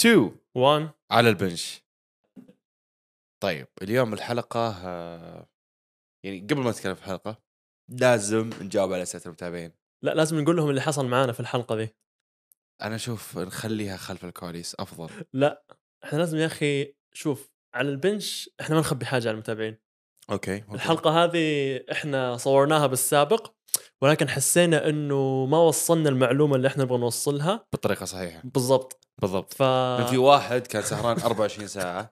2 1 على البنش. طيب اليوم الحلقة آه، يعني قبل ما نتكلم في الحلقة لازم نجاوب على أسئلة المتابعين. لا لازم نقول لهم اللي حصل معانا في الحلقة ذي. أنا أشوف نخليها خلف الكواليس أفضل. لا إحنا لازم يا أخي شوف على البنش إحنا ما نخبي حاجة على المتابعين. okay, okay. الحلقة هذه إحنا صورناها بالسابق ولكن حسينا إنه ما وصلنا المعلومة اللي إحنا نبغى نوصلها. بالطريقة صحيحة. بالضبط. بالضبط. ف كان في واحد كان سهران 24 ساعة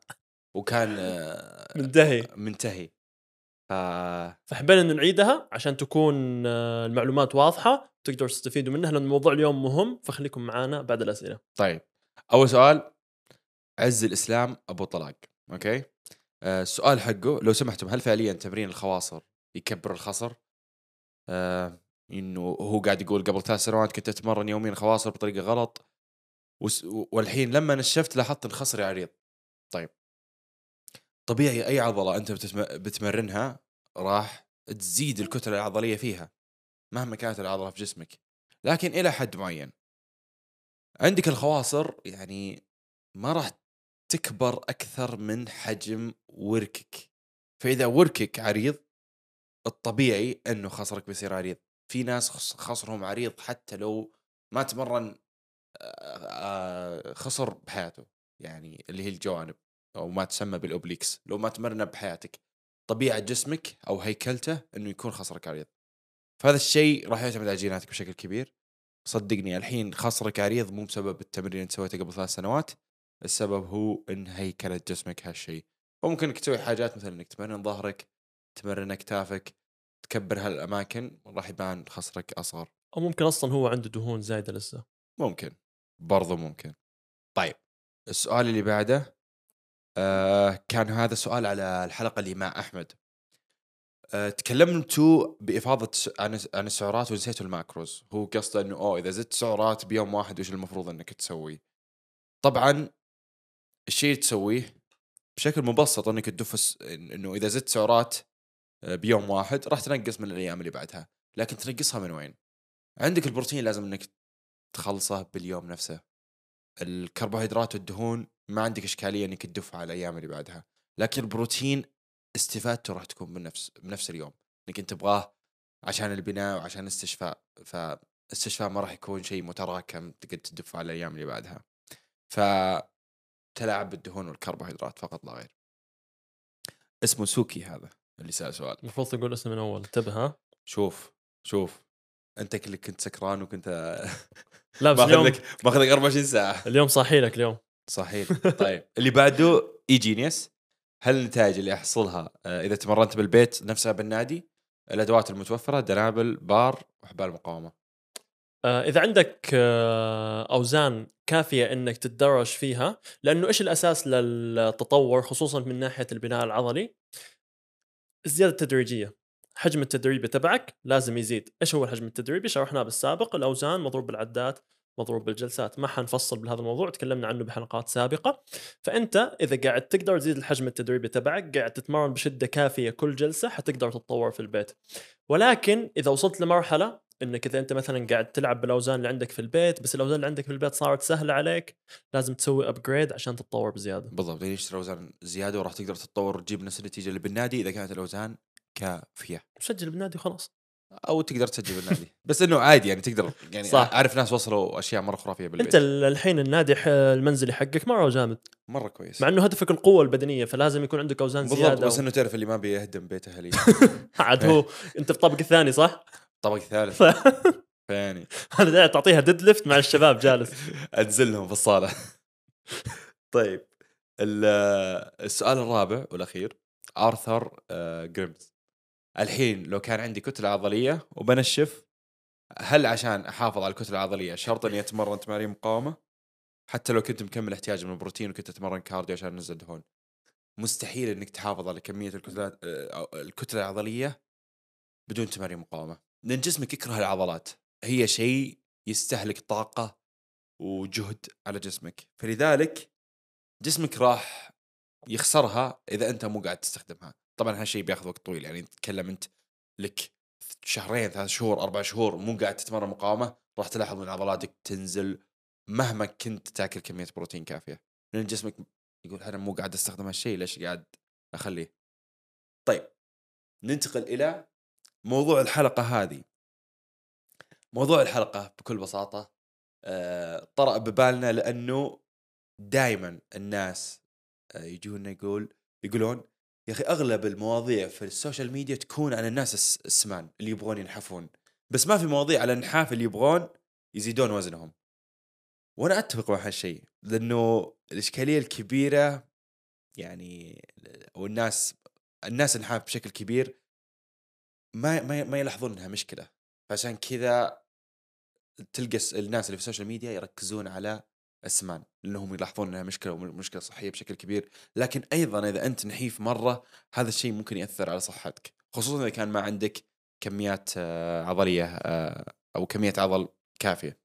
وكان آه، منتهي. منتهي. ف فحبينا إنه نعيدها عشان تكون آه، المعلومات واضحة تقدروا تستفيدوا منها لأن الموضوع اليوم مهم فخليكم معنا بعد الأسئلة. طيب. أول سؤال عز الإسلام أبو طلاق أوكي؟ آه، السؤال حقه لو سمحتم هل فعليا تمرين الخواصر يكبر الخصر؟ آه إنه هو قاعد يقول قبل ثلاث سنوات كنت أتمرن يوميا خواصر بطريقة غلط والحين لما نشفت لاحظت ان خصري عريض. طيب. طبيعي أي عضلة أنت بتمرنها راح تزيد الكتلة العضلية فيها مهما كانت العضلة في جسمك. لكن إلى حد معين. عندك الخواصر يعني ما راح تكبر أكثر من حجم وركك. فإذا وركك عريض الطبيعي إنه خصرك بيصير عريض. في ناس خص- خصرهم عريض حتى لو ما تمرن آه، خصر بحياته يعني اللي هي الجوانب أو ما تسمى بالأوبليكس لو ما تمرنه بحياتك طبيعة جسمك أو هيكلته إنه يكون خصرك عريض فهذا الشيء راح يعتمد على جيناتك بشكل كبير. صدقني الحين خصرك عريض مو بسبب التمرين اللي انت سويته قبل ثلاث سنوات السبب هو إن هيكله جسمك هالشيء. وممكن إنك تسوي حاجات مثل إنك تمرن ظهرك تمرن أكتافك تكبر هالأماكن راح يبان خصرك أصغر. أو ممكن أصلا هو عنده دهون زايدة لسه. ممكن. برضو ممكن. طيب السؤال اللي بعده آه كان هذا سؤال على الحلقة اللي مع أحمد. آه تكلمتوا بإفاضة عن عن السعرات ونسيتوا الماكروز. هو قصده إنه أوه إذا زدت سعرات بيوم واحد وش المفروض إنك تسوي؟ طبعا الشيء اللي تسويه بشكل مبسط إنك تدف إنه إذا زدت سعرات آه، بيوم واحد راح تنقص من الأيام اللي بعدها. لكن تنقصها من وين؟ عندك البروتين لازم إنك تخلصه باليوم نفسه. الكربوهيدرات والدهون ما عندك إشكالية إنك تدفها على الأيام اللي بعدها لكن البروتين استفادته راح تكون بنفس بنفس اليوم. إنك أنت تبغاه عشان البناء وعشان الاستشفاء فالاستشفاء ما راح يكون شيء متراكم تقدر تدفه على الأيام اللي بعدها. ف تلاعب بالدهون والكربوهيدرات فقط لا غير. اسمه سوكي هذا اللي سأل سؤال. المفروض تقول اسم من أول. انتبه ها؟ شوف شوف. انت اللي كنت سكران وكنت لا بس اليوم لك ماخذ لك 24 ساعة. اليوم صاحي لك اليوم. صحيح. طيب. اللي بعده إي جينيوس. هل النتائج اللي احصلها آه، إذا تمرنت بالبيت نفسها بالنادي الأدوات المتوفرة dumbbell bar وحبال مقاومة؟ آه، إذا عندك آه، أوزان كافية إنك تتدرج فيها لأنه إيش الأساس للتطور خصوصا من ناحية البناء العضلي؟ الزيادة التدريجية. حجم التدريبي تبعك لازم يزيد. إيش هو الحجم التدريبي؟ شرحناه بالسابق. الأوزان مضروب بالعدات مضروب بالجلسات. ما حنفصل بهذا الموضوع تكلمنا عنه بحلقات سابقة. فأنت إذا قاعد تقدر تزيد الحجم التدريبي تبعك قاعد تتمرن بشدة كافية كل جلسة حتقدر تتطور في البيت. ولكن إذا وصلت لمرحلة إنك إذا أنت مثلا قاعد تلعب بالأوزان اللي عندك في البيت بس الأوزان اللي عندك في البيت صارت سهلة عليك لازم تسوي ابجريد عشان تتطور بزيادة. بالضبط. يعني تشتري أوزان زيادة وراح تقدر تتطور وتجيب نفس النتيجة اللي بالنادي إذا كانت الأوزان كافيه سجل بالنادي وخلاص. أو تقدر تسجل بالنادي. بس إنه عادي يعني تقدر يعني صح. أعرف ناس وصلوا أشياء مرة خرافية بالبيت. أنت ال- الحين النادي المنزلي حقك مرة جامد. مرة كويس. مع إنه هدفك القوة البدنية فلازم يكون عندك أوزان بالضبط زيادة بس و... إنه تعرف اللي ما بيهدم بيت أهلي عاد هو أنت في الطابق الثاني صح؟ طابق ثالث ف- فيعني أنا داعي تعطيها deadlift مع الشباب جالس. أنزلهم في الصالة. طيب ال- السؤال الرابع والأخير. آرثر آه، جريمز. الحين لو كان عندي كتلة عضلية وبنشف هل عشان أحافظ على الكتلة العضلية شرط إني أتمرن تمارين مقاومة؟ حتى لو كنت مكمل احتياجي من البروتين وكنت أتمرن cardio عشان أنزل دهون. مستحيل إنك تحافظ على كمية الكتلات آه، الكتلة العضلية بدون تمارين مقاومة. لأن جسمك يكره العضلات. هي شيء يستهلك طاقة وجهد على جسمك. فلذلك جسمك راح يخسرها إذا أنت مو قاعد تستخدمها. طبعا هالشيء بياخذ وقت طويل يعني تتكلم أنت لك شهرين ثلاث شهور أربع شهور مو قاعد تتمرن مقاومة راح تلاحظ إن عضلاتك تنزل مهما كنت تاكل كمية بروتين كافية. لأن جسمك يقول أنا مو قاعد أستخدم هالشيء ليش قاعد أخليه؟ طيب ننتقل إلى موضوع الحلقة هذه. موضوع الحلقة بكل بساطة آه، طرأ ببالنا لأنه دائما الناس آه، يجونا يقول يقولون يا أخي أغلب المواضيع في السوشيال ميديا تكون عن الناس الس- السمان اللي يبغون ينحفون. بس ما في مواضيع على النحاف اللي يبغون يزيدون وزنهم. وأنا أتفق مع هالشيء لأنه الإشكالية الكبيرة يعني والناس الناس النحاف بشكل كبير ما ما ما يلاحظون إنها مشكلة. فعشان كذا تلقى الناس اللي في السوشيال ميديا يركزون على السمان لأنهم يلاحظون إنها مشكلة ومشكله صحية بشكل كبير. لكن أيضا إذا أنت نحيف مرة هذا الشيء ممكن يأثر على صحتك خصوصا إذا كان ما عندك كميات آه، عضلية آه، أو كمية عضل كافية.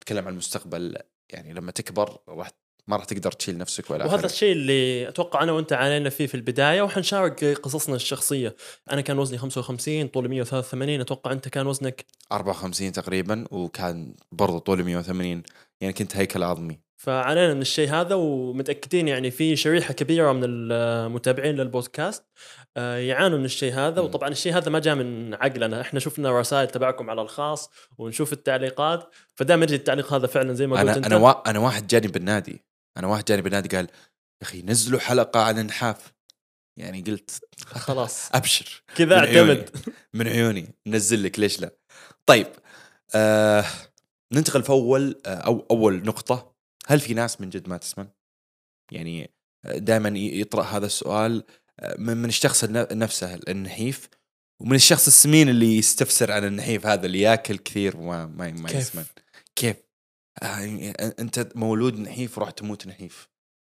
تكلم عن المستقبل يعني لما تكبر راح ما راح تقدر تشيل نفسك ولا وهذا الشيء اللي أتوقع أنا وأنت عانينا فيه في البداية وحنشارك قصصنا الشخصية. أنا كان وزني 55 طولي 183 أتوقع أنت كان وزنك؟ 54 تقريبا وكان برضو طولي 180 يعني كنت هيكل عظمي فعانينا من الشيء هذا ومتأكدين يعني في شريحة كبيرة من المتابعين للبودكاست آه، يعانوا من الشيء هذا. وطبعا الشيء هذا ما جاء من عقلنا. إحنا شفنا رسائل تبعكم على الخاص ونشوف التعليقات. فدائما يجي التعليق هذا فعلا زي ما قلت أنا أنت. أنا وا... أنا واحد جاني بالنادي. أنا واحد جاني بالنادي قال يا أخي نزلوا حلقة عن النحاف يعني قلت خلاص. أبشر. كذا. اعتمد. من عيوني. نزل لك ليش لا؟ طيب آه ننتقل في أول آه أو أول نقطة. هل في ناس من جد ما تسمن يعني دائما يطرأ هذا السؤال آه، من الشخص نفسه النحيف ومن الشخص السمين اللي يستفسر عن النحيف هذا اللي ياكل كثير وما ما, ما كيف؟ يسمن كيف؟ آه أنت مولود نحيف وراح تموت نحيف.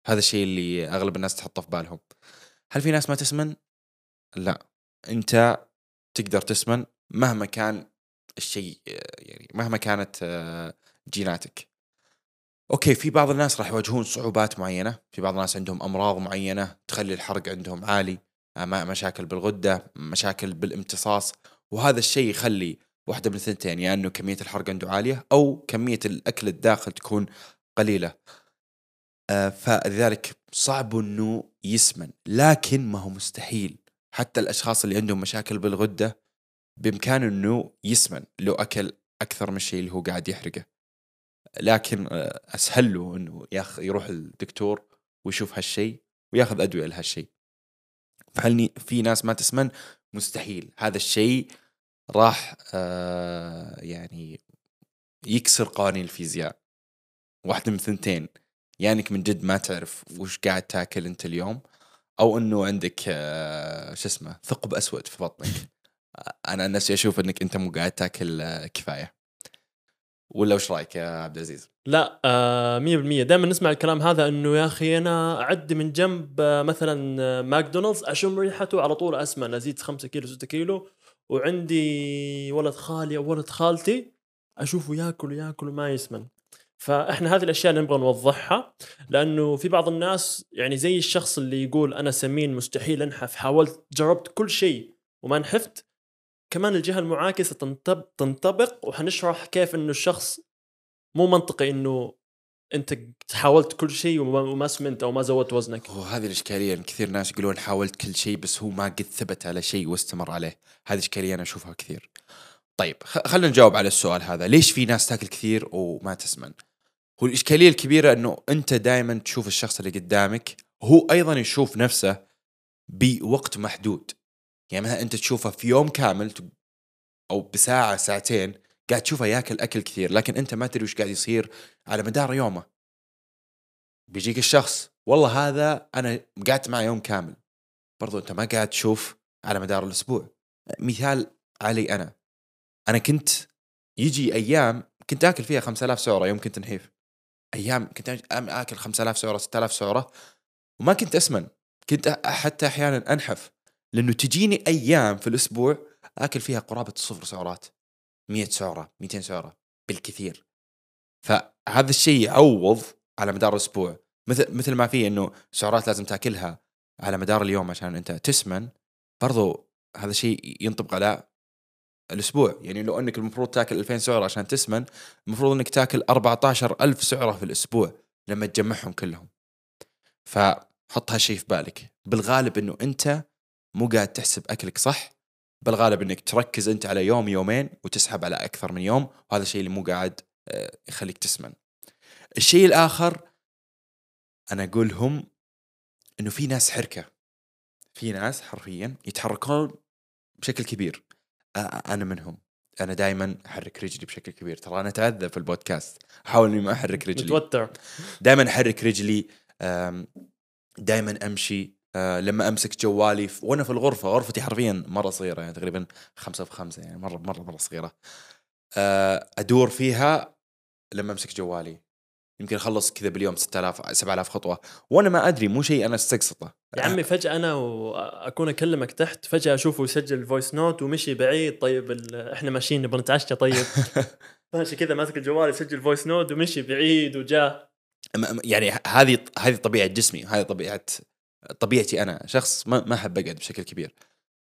هذا الشيء اللي أغلب الناس تحطه في بالهم. هل في ناس ما تسمن؟ لا. أنت تقدر تسمن مهما كان الشيء آه، يعني مهما كانت آه، جيناتك. أوكي في بعض الناس راح يواجهون صعوبات معينة. في بعض الناس عندهم أمراض معينة تخلي الحرق عندهم عالي آه، مشاكل بالغدة مشاكل بالامتصاص وهذا الشيء يخلي واحدة من الثنتين يا إنه كمية الحرق عنده عالية أو كمية الأكل الداخل تكون قليلة. آه، فلذلك صعب إنه يسمن لكن ما هو مستحيل. حتى الأشخاص اللي عندهم مشاكل بالغدة بامكانه إنه يسمن لو أكل أكثر من الشيء اللي هو قاعد يحرقه. لكن آه، أسهل له إنه ياخ يروح الدكتور ويشوف هالشيء وياخذ أدوية لهالشيء. فهل في ناس ما تسمن؟ مستحيل. هذا الشيء راح آه يعني يكسر قوانين الفيزياء. واحدة من ثنتين يا إنك من جد ما تعرف وش قاعد تاكل أنت اليوم أو إنه عندك آه شو اسمه ثقب أسود في بطنك. آه، أنا نفسي أشوف إنك أنت مو قاعد تاكل كفاية. ولا وش رأيك يا عبد العزيز؟ لا آه، مية بالمية. دائما نسمع الكلام هذا إنه يا أخي أنا اعدي من جنب مثلا ماكدونالدز أشم ريحته على طول اسمن أزيد 5 كيلو 6 كيلو. وعندي ولد خالي أو ولد خالتي أشوفه ياكل ياكل وما يسمن. فإحنا هذه الأشياء نبغى نوضحها لأنه في بعض الناس يعني زي الشخص اللي يقول أنا سمين مستحيل أنحف حاولت جربت كل شيء وما نحفت كمان الجهة المعاكسة تنطب- تنطبق وحنشرح كيف إنه الشخص مو منطقي إنه أنت حاولت كل شيء وما سمنت أو ما زودت وزنك. هو هذه الإشكالية. إن كثير ناس يقولون حاولت كل شيء بس هو ما قد ثبت على شيء واستمر عليه. هذه إشكالية أنا أشوفها كثير. طيب خلينا نجاوب على السؤال هذا. ليش في ناس تاكل كثير وما تسمن؟ هو الإشكالية الكبيرة إنه أنت دائما تشوف الشخص اللي قدامك هو أيضا يشوف نفسه بوقت محدود. يعني مثلا أنت تشوفه في يوم كامل أو بساعة ساعتين قاعد تشوفه ياكل اكل كثير لكن أنت ما تدري وش قاعد يصير على مدار يومه. بيجيك الشخص والله هذا أنا قعدت معه يوم كامل. برضو أنت ما قاعد تشوف على مدار الأسبوع. مثال علي أنا. أنا كنت يجي أيام كنت آكل فيها 5000 سعرة يوم كنت نحيف. أيام كنت آكل 5000 سعرة 6000 سعرة وما كنت أسمن. كنت حتى أحيانا أنحف. لأنه تجيني أيام في الأسبوع آكل فيها قرابة الصفر سعرات. 100 سعرة 200 سعرة بالكثير. فهذا الشيء يعوض على مدار الأسبوع مثل مثل ما في إنه سعرات لازم تأكلها على مدار اليوم عشان أنت تسمن برضو هذا الشيء ينطبق على الأسبوع. يعني لو أنك المفروض تأكل 2000 سعرة عشان تسمن المفروض أنك تأكل 14000 سعرة في الأسبوع لما تجمعهم كلهم. فحط هالشيء في بالك. بالغالب إنه أنت مو قاعد تحسب أكلك صح بالغالب إنك تركز أنت على يوم يومين وتسحب على أكثر من يوم وهذا الشيء اللي مو قاعد آه، يخليك تسمن. الشيء الآخر أنا اقولهم إنه في ناس حركة. في ناس حرفيا يتحركون بشكل كبير. أنا منهم. أنا دائما أحرك رجلي بشكل كبير. ترى أنا اتعذب في البودكاست. أحاول إني ما أحرك رجلي. متوتر. دائما أحرك رجلي دائما أمشي. آه، لما أمسك جوالي وأنا في الغرفة غرفتي حرفيا مرة صغيرة يعني تقريبا خمسة في خمسة يعني مرة مرة مرة صغيرة. آه، أدور فيها لما أمسك جوالي. يمكن أخلص كذا باليوم 6000 7000 خطوة. وأنا ما أدري مو شيء أنا استقسطه يا عمي فجأة أنا وأكون أكلمك تحت فجأة أشوفه يسجل ال voice note ومشي بعيد. طيب إحنا ماشيين نبغى نتعشى طيب. ماشي كذا ماسك الجوال يسجل voice note ومشي بعيد م- يعني هذه هذه طبيعة جسمي هذه طبيعة طبيعتي أنا شخص ما ما أحب أقعد بشكل كبير.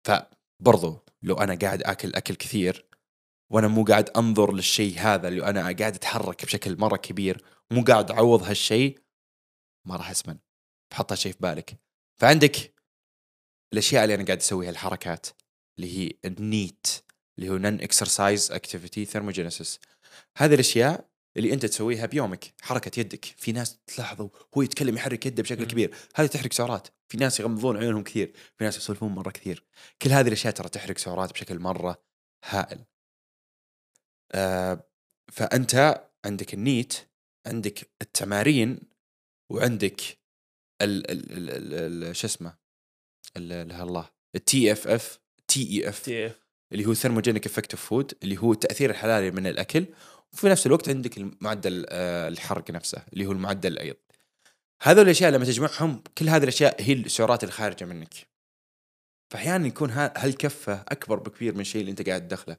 فبرضو لو أنا قاعد آكل أكل كثير وأنا مو قاعد أنتبه للشيء هذا اللي أنا قاعد أتحرك بشكل مرة كبير مو قاعد أعوض هالشيء ما راح أسمن. فحط هالشيء في بالك. فعندك الأشياء اللي أنا قاعد أسويها الحركات اللي هي ال NEAT اللي هو non-exercise activity thermogenesis هذه الأشياء اللي أنت تسويها بيومك حركة يدك. في ناس تلاحظوا هو يتكلم يحرك يده بشكل مم. كبير. هذه تحرك سعرات. في ناس يغمضون عيونهم كثير. في ناس يسولفون مرة كثير. كل هذه الأشياء ترى تحرك سعرات بشكل مرة هائل. آه فأنت عندك ال NEAT عندك التمارين وعندك ال ال ال ال شو اسمه؟ ال- ال- الله. ال TFF TEF. اللي هو thermogenic effect of food اللي هو التاثير الحراري من الأكل وفي نفس الوقت عندك المعدل آه، الحرق نفسه اللي هو معدل الأيض. هذول الأشياء لما تجمعهم كل هذه الأشياء هي السعرات الخارجة منك. فاحيانا يكون ها- هالكفة أكبر بكثير من الشيء اللي أنت قاعد تدخله.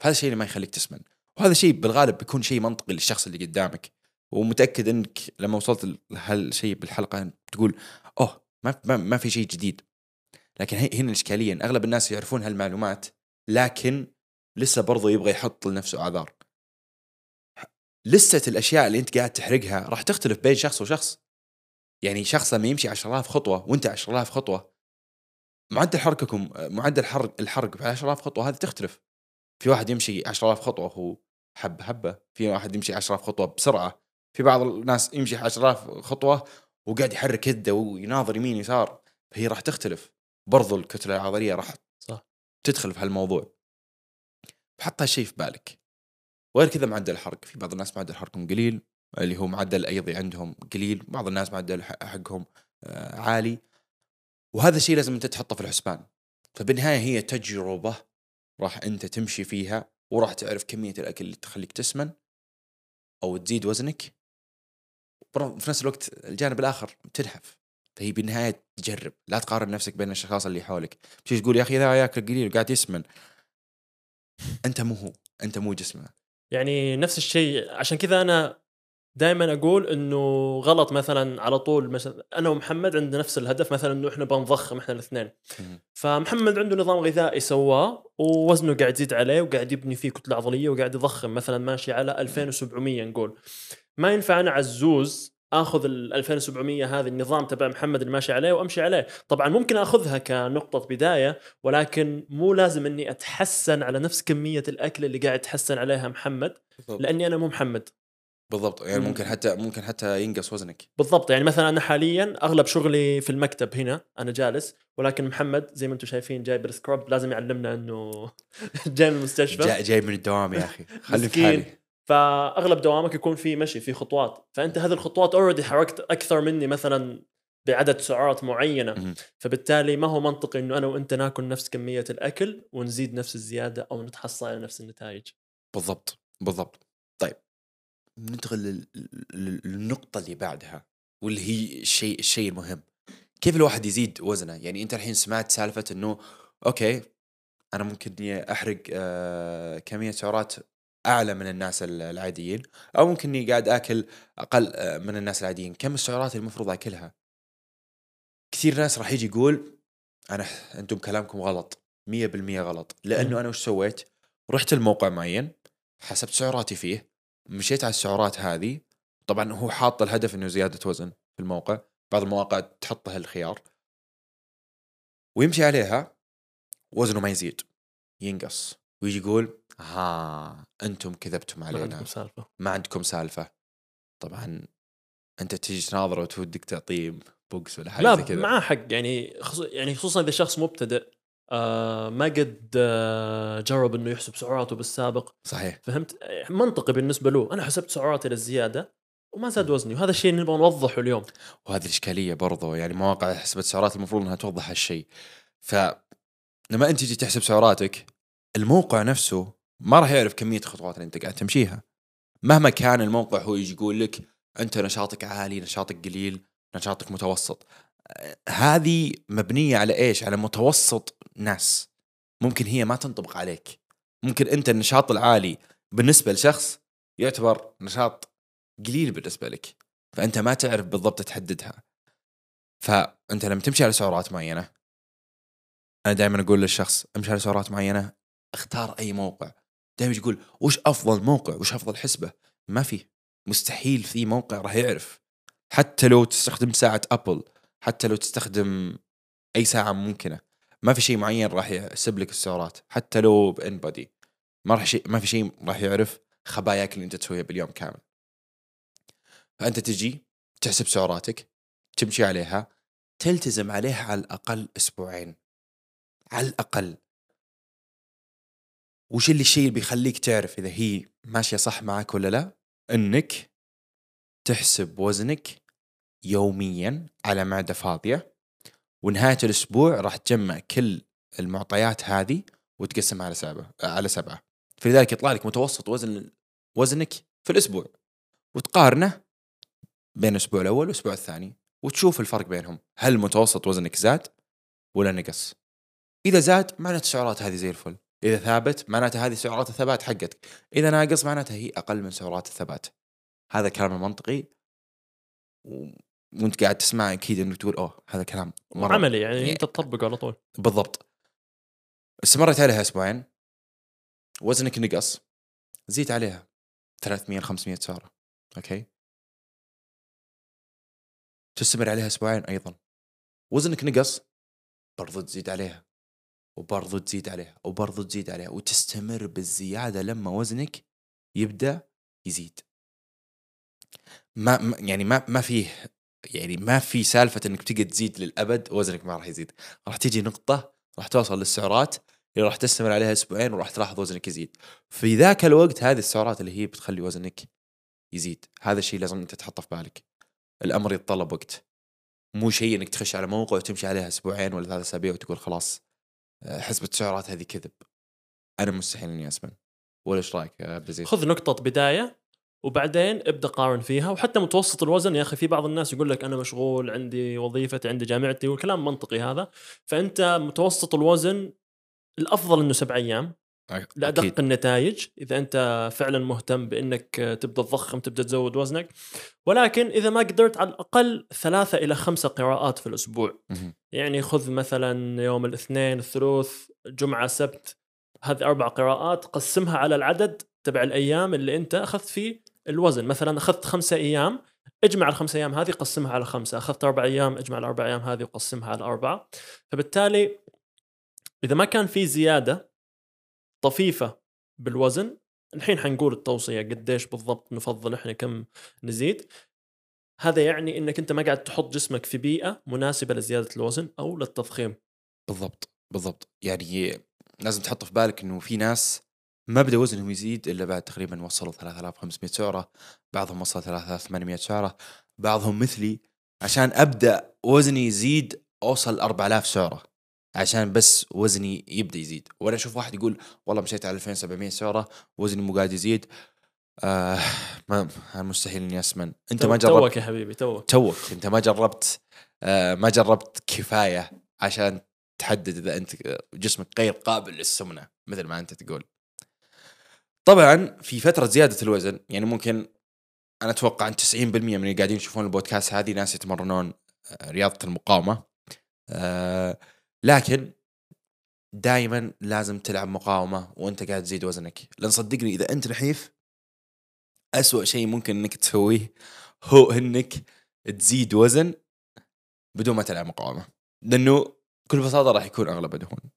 فهذا الشيء اللي ما يخليك تسمن. وهذا الشيء بالغالب بيكون شيء منطقي للشخص اللي قدامك. ومتأكد إنك لما وصلت لهالشيء بالحلقة تقول أوه ما ما, في شيء جديد. لكن هنا الاشكاليه ان أغلب الناس يعرفون هالمعلومات لكن لسه برضو يبغى يحط لنفسه أعذار. لسه الأشياء اللي أنت قاعد تحرقها راح تختلف بين شخص وشخص. يعني شخص لما يمشي 10000 خطوة وأنت 10000 خطوة معدل حرككم معدل حرق الحرق في 10000 خطوة هذه تختلف. في واحد يمشي 10000 خطوة وهو حب حبة في واحد يمشي 10000 خطوة بسرعة في بعض الناس يمشي 10000 خطوة وقاعد يحرك يده ويناظر يمين يسار فهي راح تختلف. برضو الكتلة العضلية راح صح. تدخل في هالموضوع. فحط هالشيء في بالك. وغير كذا معدل الحرق في بعض الناس معدل حرقهم قليل اللي هو معدل الأيضي عندهم قليل بعض الناس معدل حقهم آه، عالي. وهذا الشيء لازم أنت تحطه في الحسبان. فبالنهاية هي تجربة راح أنت تمشي فيها وراح تعرف كمية الأكل اللي تخليك تسمن أو تزيد وزنك. في نفس الوقت الجانب الآخر تنحف. فهي بالنهاية تجرب. لا تقارن نفسك بين الأشخاص اللي حولك. تجي تقول يا أخي ذا ياكل قليل وقاعد يسمن. أنت مو هو. أنت مو جسمه. يعني نفس الشيء عشان كذا أنا دائما أقول إنه غلط مثلا على طول مثلا أنا ومحمد عندنا نفس الهدف مثلا إنه إحنا بنضخم إحنا الاثنين. فمحمد عنده نظام غذائي سواه ووزنه قاعد يزيد عليه وقاعد يبني فيه كتلة عضلية وقاعد يضخم مثلا ماشي على 2700 نقول. ما ينفع أنا عزوز آخذ ال 2700 هذه النظام تبع محمد اللي ماشي عليه وأمشي عليه. طبعا ممكن آخذها كنقطة بداية ولكن مو لازم إني أتحسن على نفس كمية الأكل اللي قاعد يتحسن عليها محمد لأني أنا مو محمد. بالضبط. يعني مم. ممكن حتى ممكن حتى ينقص وزنك. بالضبط. يعني مثلا أنا حاليا أغلب شغلي في المكتب هنا أنا جالس ولكن محمد زي ما أنتم شايفين جاي بال scrub لازم يعلمنا إنه جاي من المستشفى. جاي, جاي من الدوام يا أخي. خلي في. حالي. فأغلب دوامك يكون في مشي في خطوات. فأنت هذه الخطوات already حركت أكثر مني مثلا بعدد سعرات معينة. فبالتالي ما هو منطقي إنه أنا وأنت ناكل نفس كمية الأكل ونزيد نفس الزيادة أو نتحصل على نفس النتائج. بالضبط بالضبط. طيب ننتقل لل- لل- للنقطة اللي بعدها واللي هي الشيء الشيء المهم. كيف الواحد يزيد وزنه؟ يعني أنت الحين سمعت سالفة إنه أوكي أنا ممكن إني أحرق آه كمية سعرات أعلى من الناس ال- العاديين أو ممكن إني قاعد آكل أقل آه من الناس العاديين. كم السعرات المفروض آكلها؟ كثير ناس راح يجي يقول أنا أنتم كلامكم غلط 100% غلط. لأنه أنا وش سويت؟ رحت الموقع معين حسبت سعراتي فيه مشيت على السعرات هذه. طبعا هو حاط الهدف إنه زيادة وزن في الموقع بعض المواقع تحط له الخيار ويمشي عليها وزنه ما يزيد ينقص. ويجي يقول ها أنتم كذبتم ما علينا. عندكم سالفة. ما عندكم سالفة. طبعا أنت تيجي تناظره وتودك تعطيه بوكس ولا حاجة لا كذا. معاه حق. يعني خص... يعني خصوصا إذا شخص مبتدئ آه ما قد آه جرب إنه يحسب سعراته بالسابق. صحيح. فهمت؟ منطقي بالنسبة له. أنا حسبت سعراتي للزيادة وما زاد وزني وهذا الشيء نبغى نوضحه اليوم. وهذه الإشكالية برضو. يعني مواقع حسبة سعرات المفروض إنها توضح هالشيء. ف لما أنت تجي تحسب سعراتك الموقع نفسه ما راح يعرف كمية الخطوات اللي انت قاعد تمشيها. مهما كان الموقع هو يجي يقول لك انت نشاطك عالي نشاطك قليل نشاطك متوسط. هذه مبنية على إيش؟ على متوسط ناس. ممكن هي ما تنطبق عليك. ممكن أنت النشاط العالي بالنسبة لشخص يعتبر نشاط قليل بالنسبة لك. فأنت ما تعرف بالضبط تحددها. فأنت لما تمشي على سعرات معينة أنا دائما أقول للشخص امشي على سعرات معينة اختار أي موقع. دائما يقول وش أفضل موقع؟ وش أفضل حسبة؟ ما في. مستحيل في موقع راح يعرف. حتى لو تستخدم ساعة ابل حتى لو تستخدم أي ساعة ممكنة. ما في شيء معين راح يحسب لك السعرات. حتى لو بان بادي ما راح شيء ما في شيء راح يعرف خباياك اللي أنت تسويها باليوم كامل. فأنت تجي تحسب سعراتك تمشي عليها تلتزم عليها على الأقل أسبوعين. على الأقل. وش اللي الشيء اللي بيخليك تعرف إذا هي ماشية صح معك ولا لا؟ إنك تحسب وزنك يوميا على معدة فاضية ونهاية الأسبوع راح تجمع كل المعطيات هذه وتقسمها على سبعة على سبعة. فلذلك يطلع لك متوسط وزن وزنك في الأسبوع وتقارنه بين الأسبوع الأول والأسبوع الثاني وتشوف الفرق بينهم. هل متوسط وزنك زاد ولا نقص؟ إذا زاد معناته السعرات هذه زي الفل. إذا ثابت معناته هذه سعرات الثبات حقتك. إذا ناقص معناته هي أقل من سعرات الثبات. هذا كلام المنطقي و... وأنت قاعد تسمع أكيد انك تقول أوه هذا كلام مرة عملي يعني يعني- أنت تطبقه على طول. بالضبط. استمرت عليها أسبوعين. وزنك نقص. زيد عليها 300 500 سعرة. أوكي؟ تستمر عليها أسبوعين أيضا. وزنك نقص برضو تزيد عليها. وبرضو تزيد عليها وبرضو تزيد عليها وتستمر بالزيادة لما وزنك يبدأ يزيد. ما يعني ما ما فيه يعني ما في سالفة إنك تقعد تزيد للأبد وزنك ما راح يزيد. راح تيجي نقطة راح توصل للسعرات اللي راح تستمر عليها أسبوعين وراح تلاحظ وزنك يزيد. في ذاك الوقت هذه السعرات اللي هي بتخلي وزنك يزيد. هذا الشيء لازم أنت تحطه في بالك. الأمر يتطلب وقت. مو شيء إنك تخش على موقع وتمشي عليها أسبوعين ولا ثلاث أسابيع وتقول خلاص حسبة السعرات هذه كذب. أنا مستحيل إني اسمن ولا إيش رايك عبد العزيز؟ خذ نقطة بداية وبعدين ابدأ قارن فيها وحتى متوسط الوزن يا أخي في بعض الناس يقول لك أنا مشغول عندي وظيفتي عندي جامعتي والكلام منطقي هذا. فأنت متوسط الوزن الأفضل إنه سبع أيام. لادق النتائج إذا أنت فعلا مهتم بإنك تبدأ تضخم تبدأ تزود وزنك. ولكن إذا ما قدرت على الأقل ثلاثة إلى خمسة قراءات في الأسبوع. يعني خذ مثلا يوم الاثنين الثلاث جمعة سبت هذه أربع قراءات قسمها على العدد تبع الأيام اللي أنت أخذت فيه الوزن. مثلا أخذت خمسة أيام اجمع الخمسة أيام هذه قسمها على خمسة. أخذت أربع أيام اجمع الأربع أيام هذه وقسمها على أربعة. فبالتالي إذا ما كان في زيادة طفيفة بالوزن. الحين حنقول التوصية قديش بالضبط نفضل إحنا كم نزيد. هذا يعني إنك أنت ما قاعد تحط جسمك في بيئة مناسبة لزيادة الوزن أو للتضخيم. بالضبط بالضبط. يعني لازم تحط في بالك إنه في ناس ما بدأ وزنهم يزيد إلا بعد تقريبا وصلوا 3500 سعره بعضهم وصل 3800 سعره بعضهم مثلي. عشان أبدأ وزني يزيد أوصل 4000 سعره عشان بس وزني يبدأ يزيد. وأنا أشوف واحد يقول والله مشيت على 2700 سعرة وزني مو قاعد يزيد. آه ما مستحيل إني أسمن. أنت ما جربت توك يا حبيبي توك. توك. أنت ما جربت آه ما جربت كفاية عشان تحدد إذا أنت جسمك غير قابل للسمنة مثل ما أنت تقول. طبعا في فترة زيادة الوزن يعني ممكن أنا أتوقع إن 90% من اللي قاعدين يشوفون البودكاست هذه ناس يتمرنون آه، رياضة المقاومة. آه لكن دائما لازم تلعب مقاومة وأنت قاعد تزيد وزنك. لأن صدقني إذا أنت نحيف أسوأ شيء ممكن إنك تسويه هو إنك تزيد وزن بدون ما تلعب مقاومة. لأنه بكل بساطة راح يكون اغلبه دهون.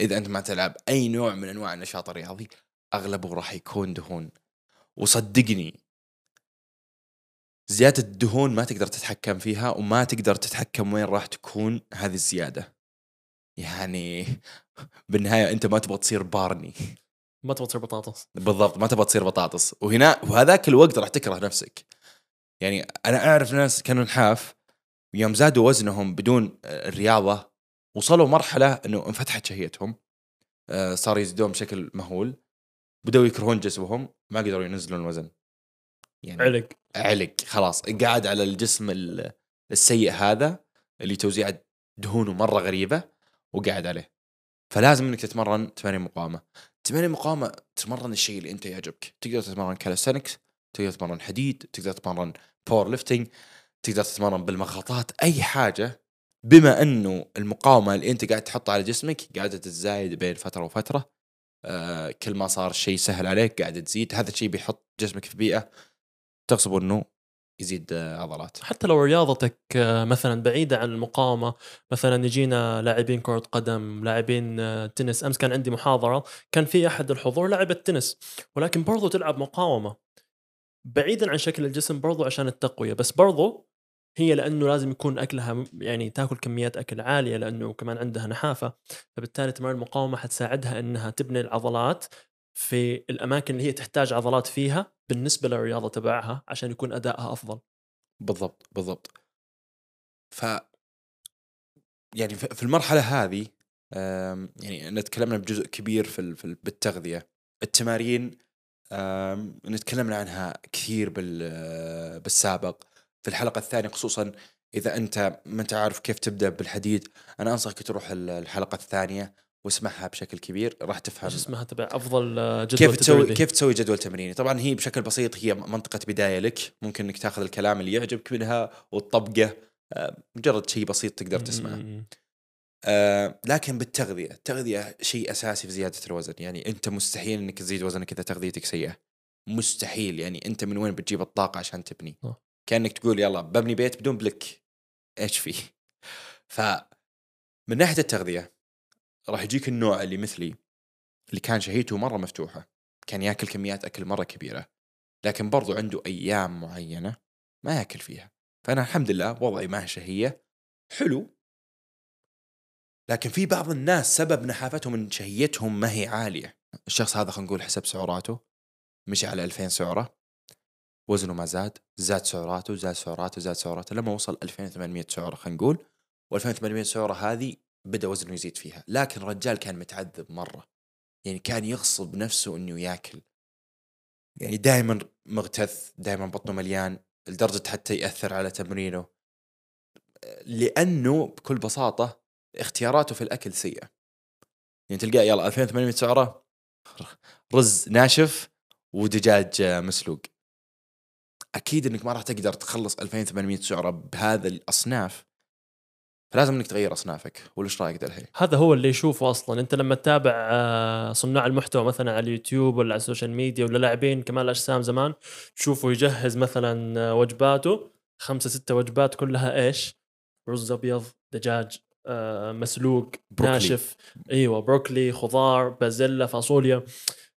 إذا أنت ما تلعب أي نوع من أنواع النشاط الرياضي أغلبه راح يكون دهون. وصدقني زيادة الدهون ما تقدر تتحكم فيها وما تقدر تتحكم وين راح تكون هذه الزيادة. يعني بالنهاية أنت ما تبغى تصير بارني. ما تبغى تصير بطاطس. بالضبط ما تبغى تصير بطاطس. وهنا وهذاك الوقت راح تكره نفسك. يعني أنا أعرف ناس كانوا نحاف يوم زادوا وزنهم بدون الرياضة وصلوا مرحلة أنه انفتحت شهيتهم آه، صار يزيدون بشكل مهول. بدأوا يكرهون جسمهم ما قدروا ينزلون الوزن. يعني علق. علق خلاص. قاعد على الجسم ال- السيء هذا اللي توزيع دهونه مرة غريبة. وقاعد عليه. فلازم إنك تتمرن تمارين مقاومة. تمارين مقاومة تتمرن الشيء اللي أنت يعجبك. تقدر تتمرن كالستنكس تقدر تتمرن حديد تقدر تتمرن powerlifting تقدر تتمرن بالمطاطات أي حاجة. بما إنه المقاومة اللي أنت قاعد تحطها على جسمك قاعدة تتزايد بين فترة وفترة آه كل ما صار الشيء سهل عليك قاعد تزيد هذا الشيء بيحط جسمك في بيئة تغصب إنه يزيد آه، عضلات. حتى لو رياضتك آه، مثلا بعيدة عن المقاومة مثلا يجينا لاعبين كرة قدم لاعبين آه، تنس. أمس كان عندي محاضرة كان في أحد الحضور لاعب التنس ولكن برضو تلعب مقاومة. بعيدا عن شكل الجسم برضو عشان التقوية بس برضو هي لأنه لازم يكون أكلها م- يعني تاكل كميات أكل عالية لأنه كمان عندها نحافة. فبالتالي تمارين المقاومة حتساعدها أنها تبني العضلات في الأماكن اللي هي تحتاج عضلات فيها بالنسبة للرياضة تبعها عشان يكون أدائها أفضل. بالضبط بالضبط. ف يعني في المرحلة هذه يعني نتكلمنا بجزء كبير في ال- في ال- بالتغذية. التمارين نتكلمنا عنها كثير بال بالسابق. في الحلقة الثانية خصوصا إذا أنت ما أنت عارف كيف تبدأ بالحديد أنا أنصحك تروح ال- الحلقة الثانية واسمعها بشكل كبير راح تفهم إيش اسمها؟ تبع أفضل آه، جدول كيف تسوي. كيف تسوي جدول تمريني؟ طبعا هي بشكل بسيط هي منطقة بداية لك. ممكن إنك تاخذ الكلام اللي يعجبك منها وتطبقه. آه، مجرد شيء بسيط تقدر تسمعه. آه، لكن بالتغذية. التغذية شيء أساسي في زيادة الوزن. يعني أنت مستحيل إنك تزيد وزنك إذا تغذيتك سيئة. مستحيل. يعني أنت من وين بتجيب الطاقة عشان تبني؟ صح. كأنك تقول يلا ببني بيت بدون بلك. إيش فيه ف من ناحية التغذية راح يجيك النوع اللي مثلي اللي كان شهيته مرة مفتوحة كان ياكل كميات أكل مرة كبيرة لكن برضو عنده أيام معينة ما ياكل فيها. فأنا الحمد لله وضعي مع شهية حلو. لكن في بعض الناس سبب نحافتهم إن شهيتهم ما هي عالية. الشخص هذا خلينا نقول حسب سعراته مشي على 2000 سعرة وزنه ما زاد زاد سعراته زاد سعراته زاد سعراته لما وصل 2800 سعرة خلينا نقول و2800 سعرة هذه بدأ وزنه يزيد فيها. لكن الرجال كان متعذب مرة. يعني كان يغصب نفسه إنه ياكل. يعني دائما مغتث دائما بطنه مليان لدرجة حتى يأثر على تمرينه. لأنه بكل بساطة اختياراته في الأكل سيئة. يعني تلقاه يلا 2800 سعرة رز ناشف ودجاج مسلوق. أكيد إنك ما راح تقدر تخلص 2800 سعرة بهذا الأصناف فلازم انك تغير اصنافك ولا إيش رايك دلهي؟ هذا هو اللي يشوفه أصلا أنت لما تتابع آه، صناع المحتوى مثلا على اليوتيوب ولا على السوشيال ميديا ولا لاعبين كمال الاجسام زمان تشوفه يجهز مثلا آه، وجباته خمسة ستة وجبات كلها إيش؟ رز أبيض دجاج آه، مسلوق بروكلي. ناشف إيوه بروكلي خضار بازيلا فاصوليا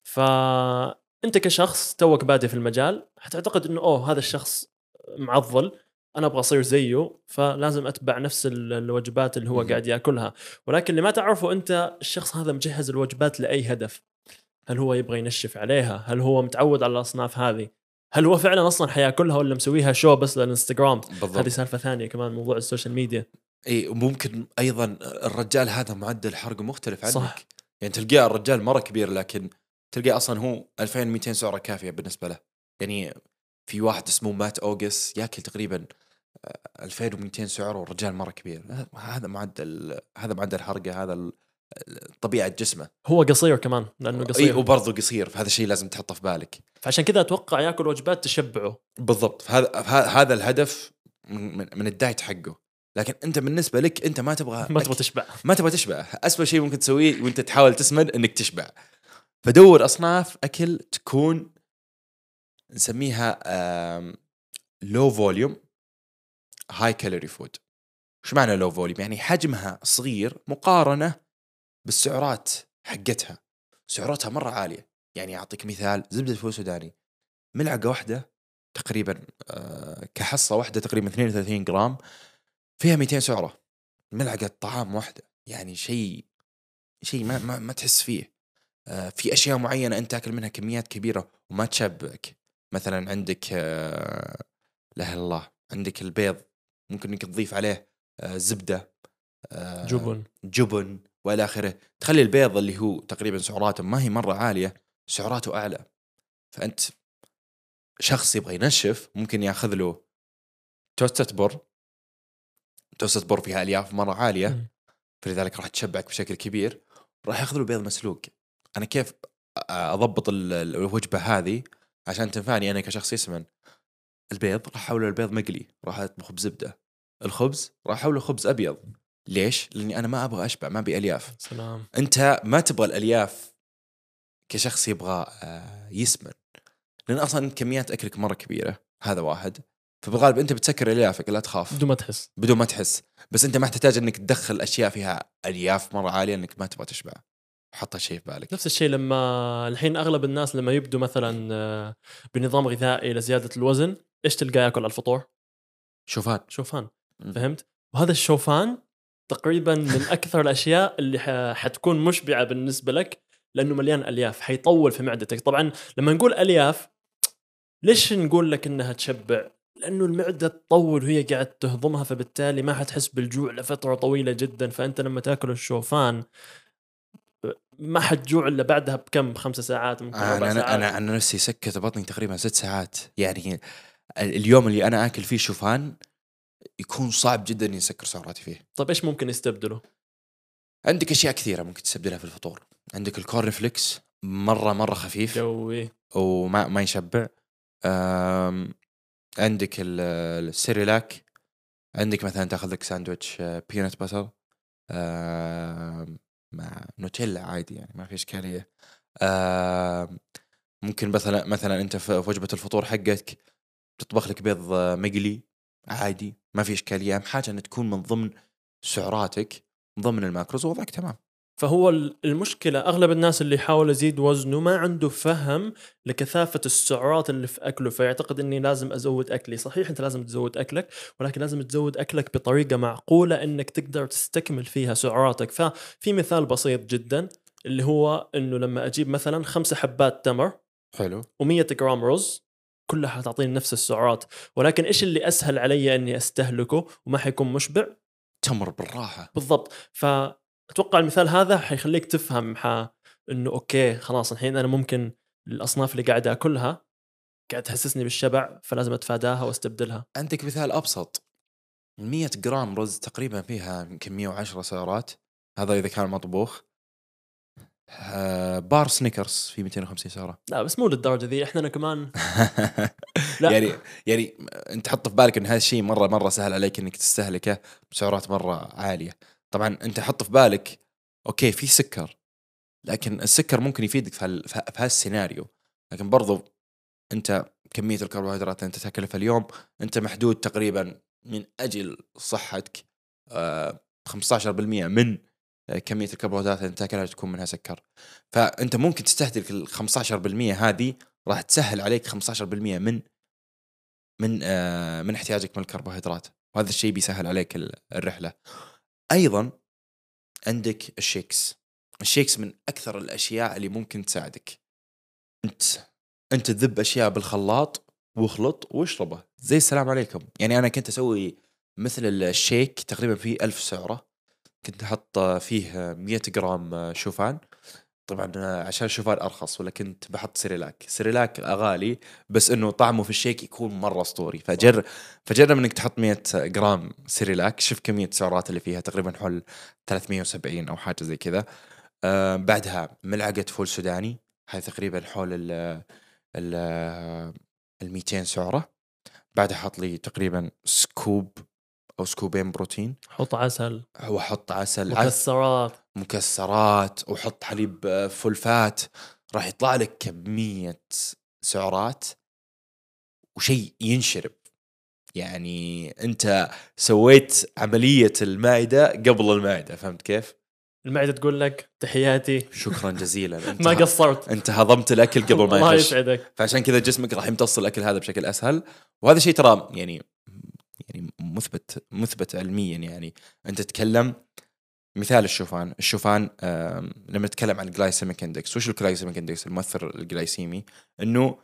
فانت كشخص توك بادئ في المجال حتعتقد إنه أوه هذا الشخص معضل أنا أبغى أصير زيه فلازم أتبع نفس ال- الوجبات اللي هو. قاعد يأكلها. ولكن اللي ما تعرفه أنت الشخص هذا مجهز الوجبات لأي هدف. هل هو يبغى ينشف عليها؟ هل هو متعود على الأصناف هذه؟ هل هو فعلا أصلا حيأكلها ولا مسويها show بس للإنستغرام؟ هذه سالفة ثانية كمان موضوع السوشيال ميديا. إي وممكن أيضا الرجال هذا معدل حرقه مختلف عنك. صح. يعني تلقاه الرجال مرة كبير لكن تلقاه أصلا هو 2200 سعرة كافية بالنسبة له. يعني في واحد اسمه مات اوجس يأكل تقريبا 2200 سعره والرجال مرة كبير. هذا معدل هذا معدل حرقة هذا طبيعة جسمه. هو قصير كمان لأنه إي قصير. وبرضه قصير فهذا الشيء لازم تحطه في بالك. فعشان كذا أتوقع ياكل وجبات تشبعه. بالضبط. هذا هذا الهدف من, من- الدايت حقه. لكن أنت بالنسبة لك أنت ما تبغى ما تبغى. تشبع. ما تبغى تشبع. اسوء شيء ممكن تسويه وأنت تحاول تسمن إنك تشبع. فدور أصناف أكل تكون نسميها low volume high calorie food وش معنى low volume يعني حجمها صغير مقارنة بالسعرات حقتها. سعراتها مرة عالية. يعني أعطيك مثال زبدة الفول السوداني. ملعقة واحدة تقريبا آه، كحصة واحدة تقريبا 32 جرام فيها 200 سعرة. ملعقة طعام واحدة. يعني شيء شيء ما ما, ما تحس فيه. آه، في أشياء معينة أنت تاكل منها كميات كبيرة وما تشبعك. مثلا عندك آه، لا الله عندك البيض. ممكن إنك تضيف عليه آه، زبدة آه، جبن. جبن وإلى آخره. تخلي البيض اللي هو تقريبا سعراته ما هي مرة عالية سعراته أعلى. فأنت شخص يبغى ينشف ممكن يأخذ له توستة بر توستة بر فيها ألياف مرة عالية. فلذلك راح تشبعك بشكل كبير. راح يأخذ له بيض مسلوق. أنا كيف أضبط ال- ال- الوجبة هذه؟ عشان تنفعني أنا كشخص يسمن. البيض راح أحوله البيض مقلي راح أطبخه بزبدة. الخبز راح أحوله خبز أبيض. ليش؟ لأني أنا ما أبغى أشبع ما أبي ألياف. سلام. أنت ما تبغى الألياف كشخص يبغى آه، يسمن. لأن أصلا كميات أكلك مرة كبيرة هذا واحد. فبالغالب أنت بتسكر أليافك لا تخاف. بدون ما تحس. بدون ما تحس. بس أنت ما تحتاج إنك تدخل أشياء فيها ألياف مرة عالية إنك ما تبغى تشبع. حط هالشيء في بالك. نفس الشيء لما الحين أغلب الناس لما يبدوا مثلا آه، بنظام غذائي لزيادة الوزن إيش تلقاه ياكل على الفطور؟ شوفان. شوفان. مم. فهمت؟ وهذا الشوفان تقريبا من أكثر الأشياء اللي ح- حتكون مشبعة بالنسبة لك لأنه مليان ألياف حيطول في معدتك. طبعا لما نقول ألياف ليش نقول لك إنها تشبع؟ لأنه المعدة تطول وهي قاعد تهضمها فبالتالي ما حتحس بالجوع لفترة طويلة جدا. فأنت لما تأكل الشوفان ما حتجوع إلا بعدها بكم؟ خمسة ساعات ممكن أنا ربع أنا ساعات. أنا, أنا نفسي سكت بطني تقريبا ست ساعات. يعني اليوم اللي أنا آكل فيه شوفان يكون صعب جدا إني أسكر سعراتي فيه. طيب إيش ممكن يستبدله؟ عندك أشياء كثيرة ممكن تستبدلها في الفطور. عندك ال corn flakes مرة مرة خفيف. جدا. وما ما يشبع. عندك ال- السيريلاك. عندك مثلا تأخذ لك ساندويتش peanut butter مع نوتيلا عادي يعني ما في إشكالية. ممكن مثلا مثلا أنت في في وجبة الفطور حقك تطبخ لك بيض آه، مقلي عادي ما في إشكالية أهم حاجة ان تكون من ضمن سعراتك من ضمن الماكروز ووضعك تمام. فهو ال- المشكلة أغلب الناس اللي يحاول يزيد وزنه ما عنده فهم لكثافة السعرات اللي في أكله فيعتقد أني لازم أزود أكلي. صحيح أنت لازم تزود أكلك ولكن لازم تزود أكلك بطريقة معقولة أنك تقدر تستكمل فيها سعراتك. ففي مثال بسيط جدا اللي هو أنه لما أجيب مثلا خمسة حبات تمر حلو. و100 جرام رز كلها حتعطيني نفس السعرات ولكن إيش اللي أسهل علي أني أستهلكه وما حيكون مشبع؟ تمر بالراحة. بالضبط. فأتوقع المثال هذا حيخليك تفهم ح... إنه okay خلاص الحين أنا ممكن الأصناف اللي قاعد آكلها قاعد تحسسني بالشبع فلازم أتفاداها وأستبدلها. عندك مثال أبسط. 100 جرام رز تقريبا فيها يمكن 110 سعرات هذا إذا كان مطبوخ. بار سنيكرز في 250 سعرة. لا بس مو للدرجة ذي إحنا كمان. لا. يعني يعني أنت حط في بالك إن هذا الشيء مره مرة سهل عليك إنك تستهلكه بسعرات مرة عالية. طبعا أنت حط في بالك أوكي في سكر لكن السكر ممكن يفيدك في هال- في هالسيناريو لكن برضو أنت كمية الكربوهيدرات اللي أنت تأكلها في اليوم أنت محدود تقريبا من أجل صحتك آه، 15% من آه، كمية الكربوهيدرات اللي تاكلها تكون منها سكر. فأنت ممكن تستهلك ال 15% هذه راح تسهل عليك 15% من من آه، من احتياجك من الكربوهيدرات. وهذا الشيء بيسهل عليك ال- الرحلة. أيضا عندك ال shakes. ال shakes من أكثر الأشياء اللي ممكن تساعدك. أنت أنت تذب أشياء بالخلاط واخلط واشربه زي السلام عليكم. يعني أنا كنت أسوي مثل ال shake تقريبا فيه ألف سعرة. كنت أحط فيه 100 جرام شوفان. طبعا عشان الشوفان أرخص ولا كنت بحط سريلاك سريلاك غالي بس إنه طعمه في ال shake يكون مرة أسطوري. فجر فجرب إنك تحط 100 جرام سريلاك شوف كميه السعرات اللي فيها تقريبا حول 370 أو حاجة زي كذا. آه بعدها ملعقة فول سوداني. هاي تقريبا حول ال ال 200 سعرة. بعدها حط لي تقريبا scoop أو سكوبين بروتين. حط عسل. واحط عسل. عسل مكسرات. مكسرات. وحط حليب آه، full fat راح يطلع لك كمية سعرات وشيء ينشرب. يعني أنت سويت عملية المعدة قبل المعدة فهمت كيف؟ المعدة تقول لك تحياتي. شكرا جزيلا. انت ما قصرت. انت هضمت الأكل قبل ما الله يخش. يسعدك. فعشان كذا جسمك راح يمتص الأكل هذا بشكل أسهل. وهذا شيء ترى يعني يعني مثبت مثبت علميا يعني. أنت تتكلم مثال الشوفان. الشوفان لما نتكلم عن ال glycemic index وش ال glycemic index المؤثر الجلايسيمي. إنه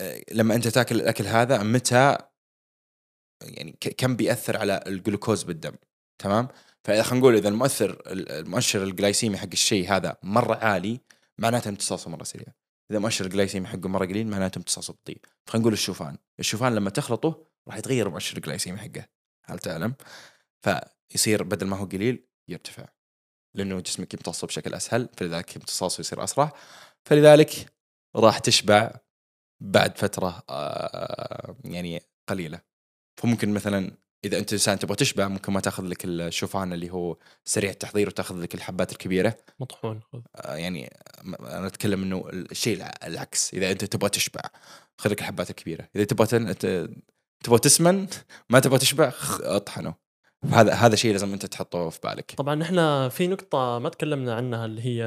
آه، لما أنت تاكل الأكل هذا متى يعني كم بيأثر على الجلوكوز بالدم؟ تمام؟ فإذا خلينا نقول إذا المؤثر المؤشر الجلايسيمي حق الشيء هذا مرة عالي معناته امتصاصه مرة سريع. إذا مؤشر الجلايسيمي حقه مرة قليل معناته امتصاصه بطيء. فخلينا نقول الشوفان. الشوفان لما تخلطه راح يتغير مؤشر الجلايسيمي حقه هل تعلم؟ فيصير بدل ما هو قليل يرتفع لأنه جسمك يمتصه بشكل أسهل فلذلك امتصاصه يصير أسرع فلذلك راح تشبع بعد فترة آه، يعني قليلة. فممكن مثلا إذا أنت إنسان تبغى تشبع ممكن ما تأخذ لك الشوفان اللي هو سريع التحضير وتأخذ لك الحبات الكبيرة. مطحون. آه، يعني أنا أتكلم إنه الشيء الع- العكس إذا أنت تبغى تشبع خذ لك الحبات الكبيرة. إذا تبغى تبغى تسمن ما تبغى تشبع اطحنه. هذا هذا شيء لازم أنت تحطه في بالك. طبعا نحن في نقطة ما تكلمنا عنها اللي هي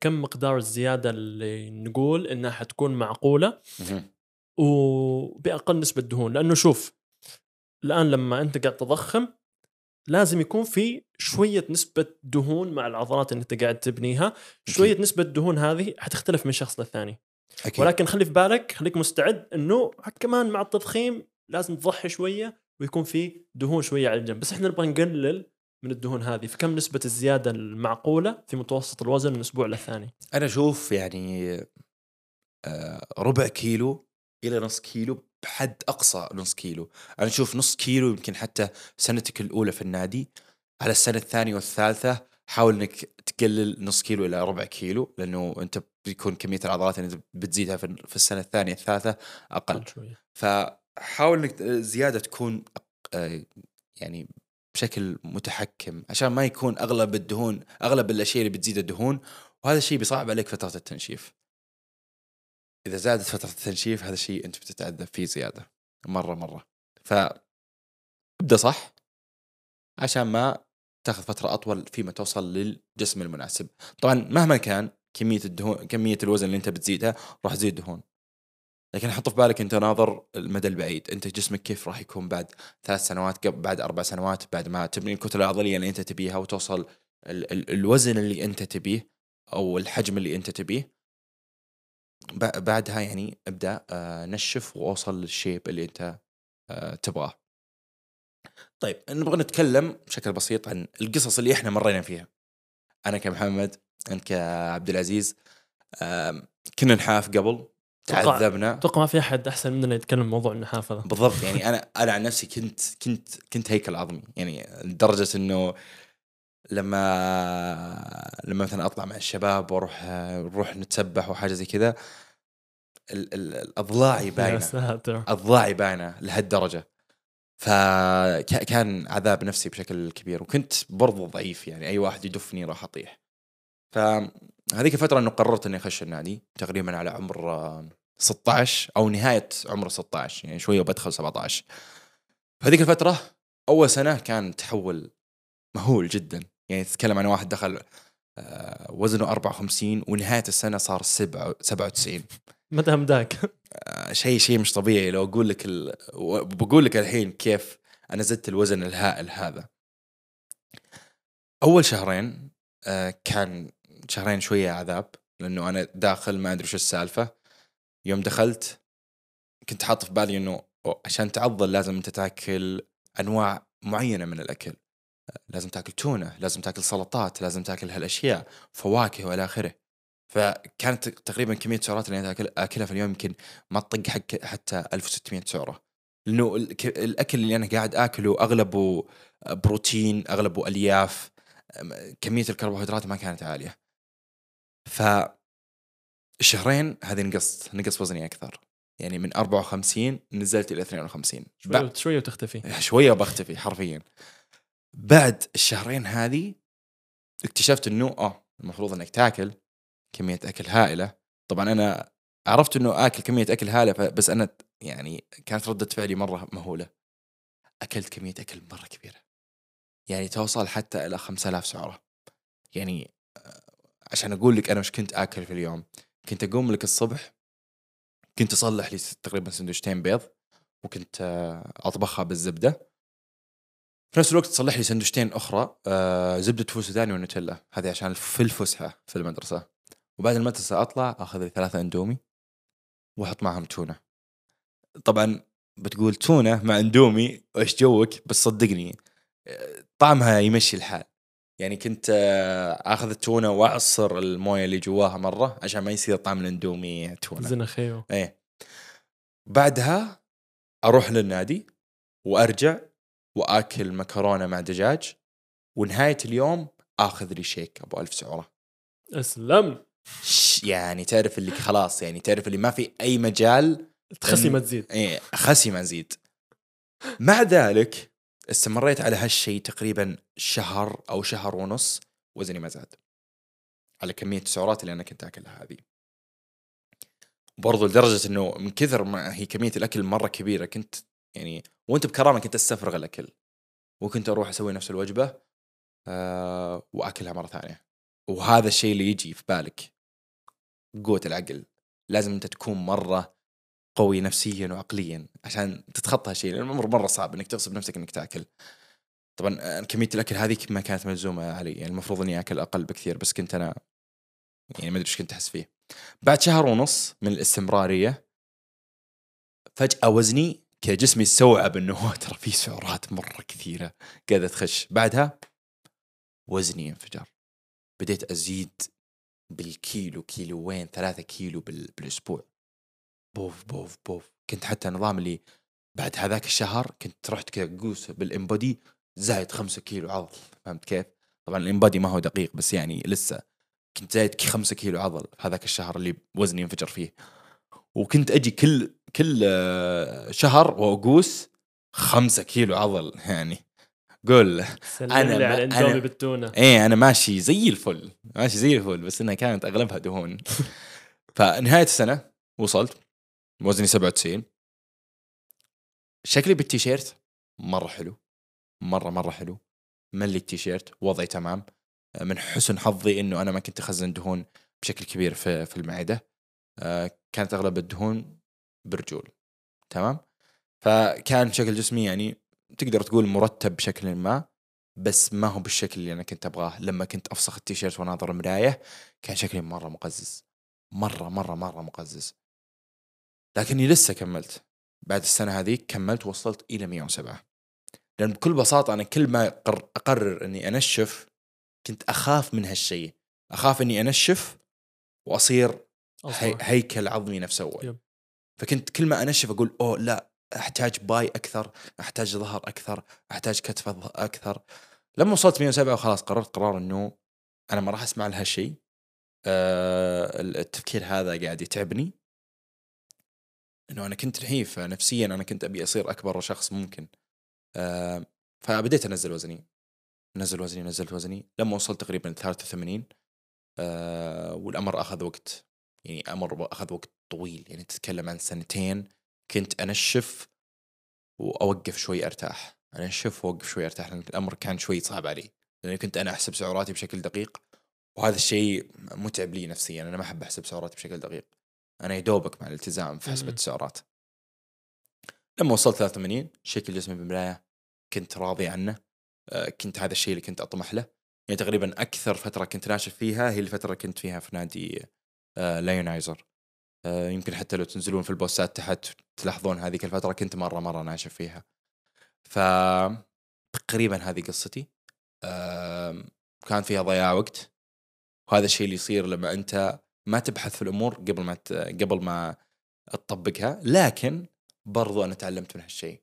كم مقدار الزيادة اللي نقول إنها حتكون معقولة. مهم. وبأقل نسبة دهون. لأنه شوف الآن لما أنت قاعد تضخم لازم يكون في شوية نسبة دهون مع العضلات اللي أنت قاعد تبنيها. شوية نسبة دهون هذه حتختلف من شخص للثاني. أكيد. ولكن خلي في بالك خليك مستعد إنه كمان مع التضخيم لازم تضحي شوية ويكون في دهون شوية على الجنب. بس إحنا نبغى نقلل من الدهون هذه. فكم نسبة الزيادة المعقولة في متوسط الوزن من أسبوع للثاني؟ أنا أشوف يعني آه، ربع كيلو إلى نص كيلو بحد أقصى نص كيلو. أنا أشوف نص كيلو يمكن حتى سنتك الأولى في النادي. على السنة الثانية والثالثة حاول إنك تقلل نص كيلو إلى ربع كيلو لأنه أنت بيكون كمية العضلات اللي بتزيدها في السنة الثانية الثالثة أقل. أقل فحاول إنك زيادة تكون آه، يعني بشكل متحكم عشان ما يكون أغلب الدهون أغلب الأشياء اللي بتزيد الدهون وهذا الشيء بيصعب عليك فترة التنشيف. إذا زادت فترة التنشيف هذا الشيء أنت بتتعذب فيه زيادة مرة مرة. ف ابدا صح عشان ما تاخذ فترة أطول فيما توصل للجسم المناسب. طبعا مهما كان كمية الدهون كمية الوزن اللي أنت بتزيدها راح تزيد دهون. لكن حط في بالك أنت ناظر المدى البعيد أنت جسمك كيف راح يكون بعد ثلاث سنوات قبل بعد أربع سنوات بعد ما تبني الكتلة العضلية اللي أنت تبيها وتوصل ال- ال- الوزن اللي أنت تبيه أو الحجم اللي أنت تبيه بعدها يعني أبدأ آه، نشف وأوصل للشيب اللي أنت آه، تبغاه. طيب نبغى نتكلم بشكل بسيط عن القصص اللي إحنا مرينا فيها. أنا كمحمد أنت كعبد العزيز كنا نحاف قبل تعذبنا. أتوقع ما في أحد أحسن مننا يتكلم موضوع النحاف هذا بالضبط يعني أنا أنا عن نفسي كنت كنت كنت هيكل عظمي يعني لدرجة إنه لما لما مثلا أطلع مع الشباب وأروح نروح نتسبح وحاجة زي كذا يا باينه اضلاعي باينه لهالدرجة. فكان عذاب نفسي بشكل كبير وكنت برضو ضعيف يعني أي واحد يدفني راح أطيح. فهذيك الفترة إنه قررت إني أخش النادي تقريبا على عمر آه، 16 أو نهاية عمر 16 يعني شوية وبدخل 17 فهذيك الفترة أول سنة كان تحول مهول جدا. يعني تتكلم عن واحد دخل آه، وزنه 54 ونهاية السنة صار 7 97 متى همداك؟ آه، شيء شيء مش طبيعي. لو أقول لك ال... بقول لك الحين كيف أنا زدت الوزن الهائل هذا. أول شهرين آه، كان شهرين شوية عذاب لأنه أنا داخل ما أدري شو السالفة. يوم دخلت كنت حاط في بالي إنه عشان تعضل لازم أنت تاكل أنواع معينة من الأكل. لازم تاكل تونة لازم تاكل سلطات لازم تاكل هالأشياء فواكه وإلى آخره. فكانت تقريبا كمية السعرات اللي أنا أكلها في اليوم يمكن ما تطق حق حتى 1600 سعرة. لأنه الأكل اللي أنا قاعد آكله أغلبه بروتين أغلبه ألياف كمية الكربوهيدرات ما كانت عالية. ف الشهرين هذه نقصت نقص وزني أكثر. يعني من 54 نزلت إلى 52 شوي شوي وتختفي. شوية بختفي حرفيا. بعد الشهرين هذه اكتشفت إنه آه المفروض إنك تاكل كمية أكل هائلة. طبعا أنا عرفت إنه آكل كمية أكل هائلة بس أنا يعني كانت ردة فعلي مرة مهولة. أكلت كمية أكل مرة كبيرة. يعني توصل حتى إلى 5000 سعرة. يعني آه، عشان أقول لك أنا وش كنت آكل في اليوم. كنت أقوم لك الصبح كنت أصلح لي تقريبا سندويشتين بيض وكنت آه، أطبخها بالزبدة. في نفس الوقت تصلح لي سندويشتين أخرى آه، زبدة فول سوداني ونوتيلا. هذه عشان في الفسحه في المدرسة. وبعد المدرسة أطلع آخذ لي ثلاثة إندومي وأحط معهم تونة. طبعا بتقول تونة مع إندومي وإيش جوك؟ بس صدقني آه، طعمها يمشي الحال. يعني كنت آه، آخذ التونة وأعصر الموية اللي جواها مرة عشان ما يصير طعم الاندومي تونة. زنا خيو إيه. بعدها أروح للنادي وأرجع وأكل مكرونة مع دجاج ونهاية اليوم آخذ لي شيك أبو ألف سعرة. أسلم. يعني تعرف اللي خلاص يعني تعرف اللي ما في أي مجال تخسي ما تزيد. إيه خسي ما زيد مع ذلك استمريت على هالشيء تقريبا شهر أو شهر ونص وزني ما زاد. على كمية السعرات اللي أنا كنت آكلها هذه. برضو لدرجة إنه من كثر ما هي كمية الأكل مرة كبيرة كنت يعني وأنت بكرامة كنت أستفرغ الأكل. وكنت أروح أسوي نفس الوجبة آه وأكلها مرة ثانية. وهذا الشيء اللي يجي في بالك. قوة العقل. لازم أنت تكون مرة قوي نفسيا وعقليا عشان تتخطى هالشيء لأن الأمر مرة صعب إنك تغصب نفسك إنك تأكل. طبعا آه، كمية الأكل هذه ما كانت ملزومة علي يعني المفروض إني أكل أقل بكثير بس كنت أنا يعني ما أدري إيش كنت أحس فيه. بعد شهر ونص من الاستمرارية فجأة وزني كجسمي استوعب إنه هو ترى في سعرات مرة كثيرة قاعدة تخش. بعدها وزني انفجر. بديت أزيد بالكيلو كيلوين ثلاثة كيلو بال- بالأسبوع. بوف بوف بوف. كنت حتى نظام اللي بعد هذاك الشهر كنت رحت كذا قوس بال InBody زايد خمسة كيلو عضل فهمت كيف؟ طبعا ال InBody ما هو دقيق بس يعني لسه كنت زايد خمسة كيلو عضل هذاك الشهر اللي وزني انفجر فيه. وكنت أجي كل كل آه، شهر وأقوس خمسة كيلو عضل يعني قول لي ما- على بالتونه إيه أنا ماشي زي الفل ماشي زي الفل بس إنها كانت أغلبها دهون. فنهاية السنة وصلت. وزني 97 شكلي بالتيشيرت مرة حلو مرة مرة حلو. ملي التيشيرت وضعي تمام. من حسن حظي إنه أنا ما كنت أخزن دهون بشكل كبير في في المعدة. آه، كانت أغلب الدهون برجول. تمام؟ فكان شكل جسمي يعني تقدر تقول مرتب بشكل ما بس ما هو بالشكل اللي أنا كنت أبغاه. لما كنت أفسخ التيشيرت وأناظر المرايه كان شكلي مرة مقزز. مرة مرة مرة مقزز. لكني لسه كملت. بعد السنة هذه كملت وصلت إلى 107 لأن بكل بساطة أنا كل ما أقرر إني أنشف كنت أخاف من هالشيء. أخاف إني أنشف وأصير هي. هيكل عظمي نفس أول. يب. فكنت كل ما أنشف أقول أوه لا أحتاج باي أكثر أحتاج ظهر أكثر أحتاج كتف أكثر. لما وصلت 107 خلاص قررت قرار إنه أنا ما راح أسمع لهالشيء. آه التفكير هذا قاعد يتعبني. إنه أنا كنت نحيف نفسيا أنا كنت أبي أصير أكبر شخص ممكن. آه فبديت أنزل وزني. نزل وزني نزلت وزني. لما وصلت تقريبا 83 آه والأمر أخذ وقت. يعني أمر أخذ وقت طويل. يعني تتكلم عن سنتين كنت أنشف وأوقف شوي أرتاح. أنشف وأوقف شوي أرتاح لأن الأمر كان شوي صعب علي. لأني كنت أنا أحسب سعراتي بشكل دقيق وهذا الشيء متعب لي نفسيا. أنا ما أحب أحسب سعراتي بشكل دقيق. أنا يدوبك مع الالتزام في حسبة مم. السعرات. لما وصلت 83 شكل جسمي بالمرايه كنت راضي عنه آه، كنت هذا الشيء اللي كنت أطمح له. يعني تقريبا أكثر فترة كنت ناشف فيها هي الفترة اللي كنت فيها في نادي آه، لايونايزر آه، يمكن حتى لو تنزلون في البوستات تحت تلاحظون هذيك الفترة كنت مرة مرة ناشف فيها. ف تقريبا هذه قصتي. كان فيها ضياع وقت. وهذا الشيء اللي يصير لما أنت ما تبحث في الأمور قبل ما ت... قبل ما تطبقها. لكن برضو أنا تعلمت من هالشيء.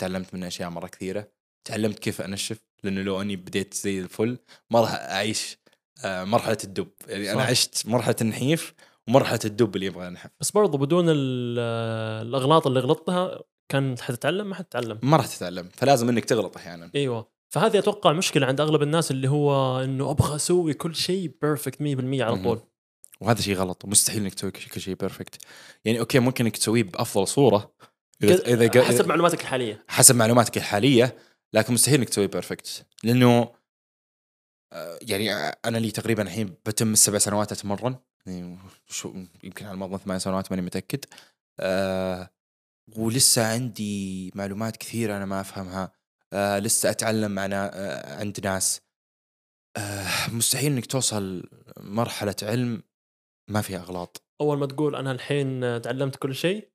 تعلمت من أشياء مرة كثيرة. تعلمت كيف أنشف لأنه لو أني بديت زي الفل ما راح أعيش آه، مرحلة الدب. يعني أنا صح. عشت مرحلة النحيف ومرحله الدب اللي يبغى ينحف. بس برضو بدون ال- الأغلاط اللي غلطتها كان حتتعلم ما حتتعلم ما راح تتعلم. فلازم إنك تغلط أحيانا. إيوه. فهذه أتوقع مشكلة عند أغلب الناس اللي هو إنه أبغى أسوي كل شيء بيرفكت 100% على. طول. وهذا شيء غلط ومستحيل إنك تسوي كل شيء perfect يعني okay ممكن إنك تسويه بأفضل صورة اذا إذا حسب معلوماتك الحالية. حسب معلوماتك الحالية لكن مستحيل إنك تسويه perfect لأنه آه، يعني أنا لي تقريبا الحين بتم السبع سنوات أتمرن. يعني شو يمكن على مضمون ثمان سنوات ماني متأكد. آه ولسه عندي معلومات كثيرة أنا ما أفهمها. آه لسه أتعلم مع آه عند ناس. آه مستحيل إنك توصل مرحلة علم ما فيها أغلاط. أول ما تقول أنا الحين تعلمت كل شيء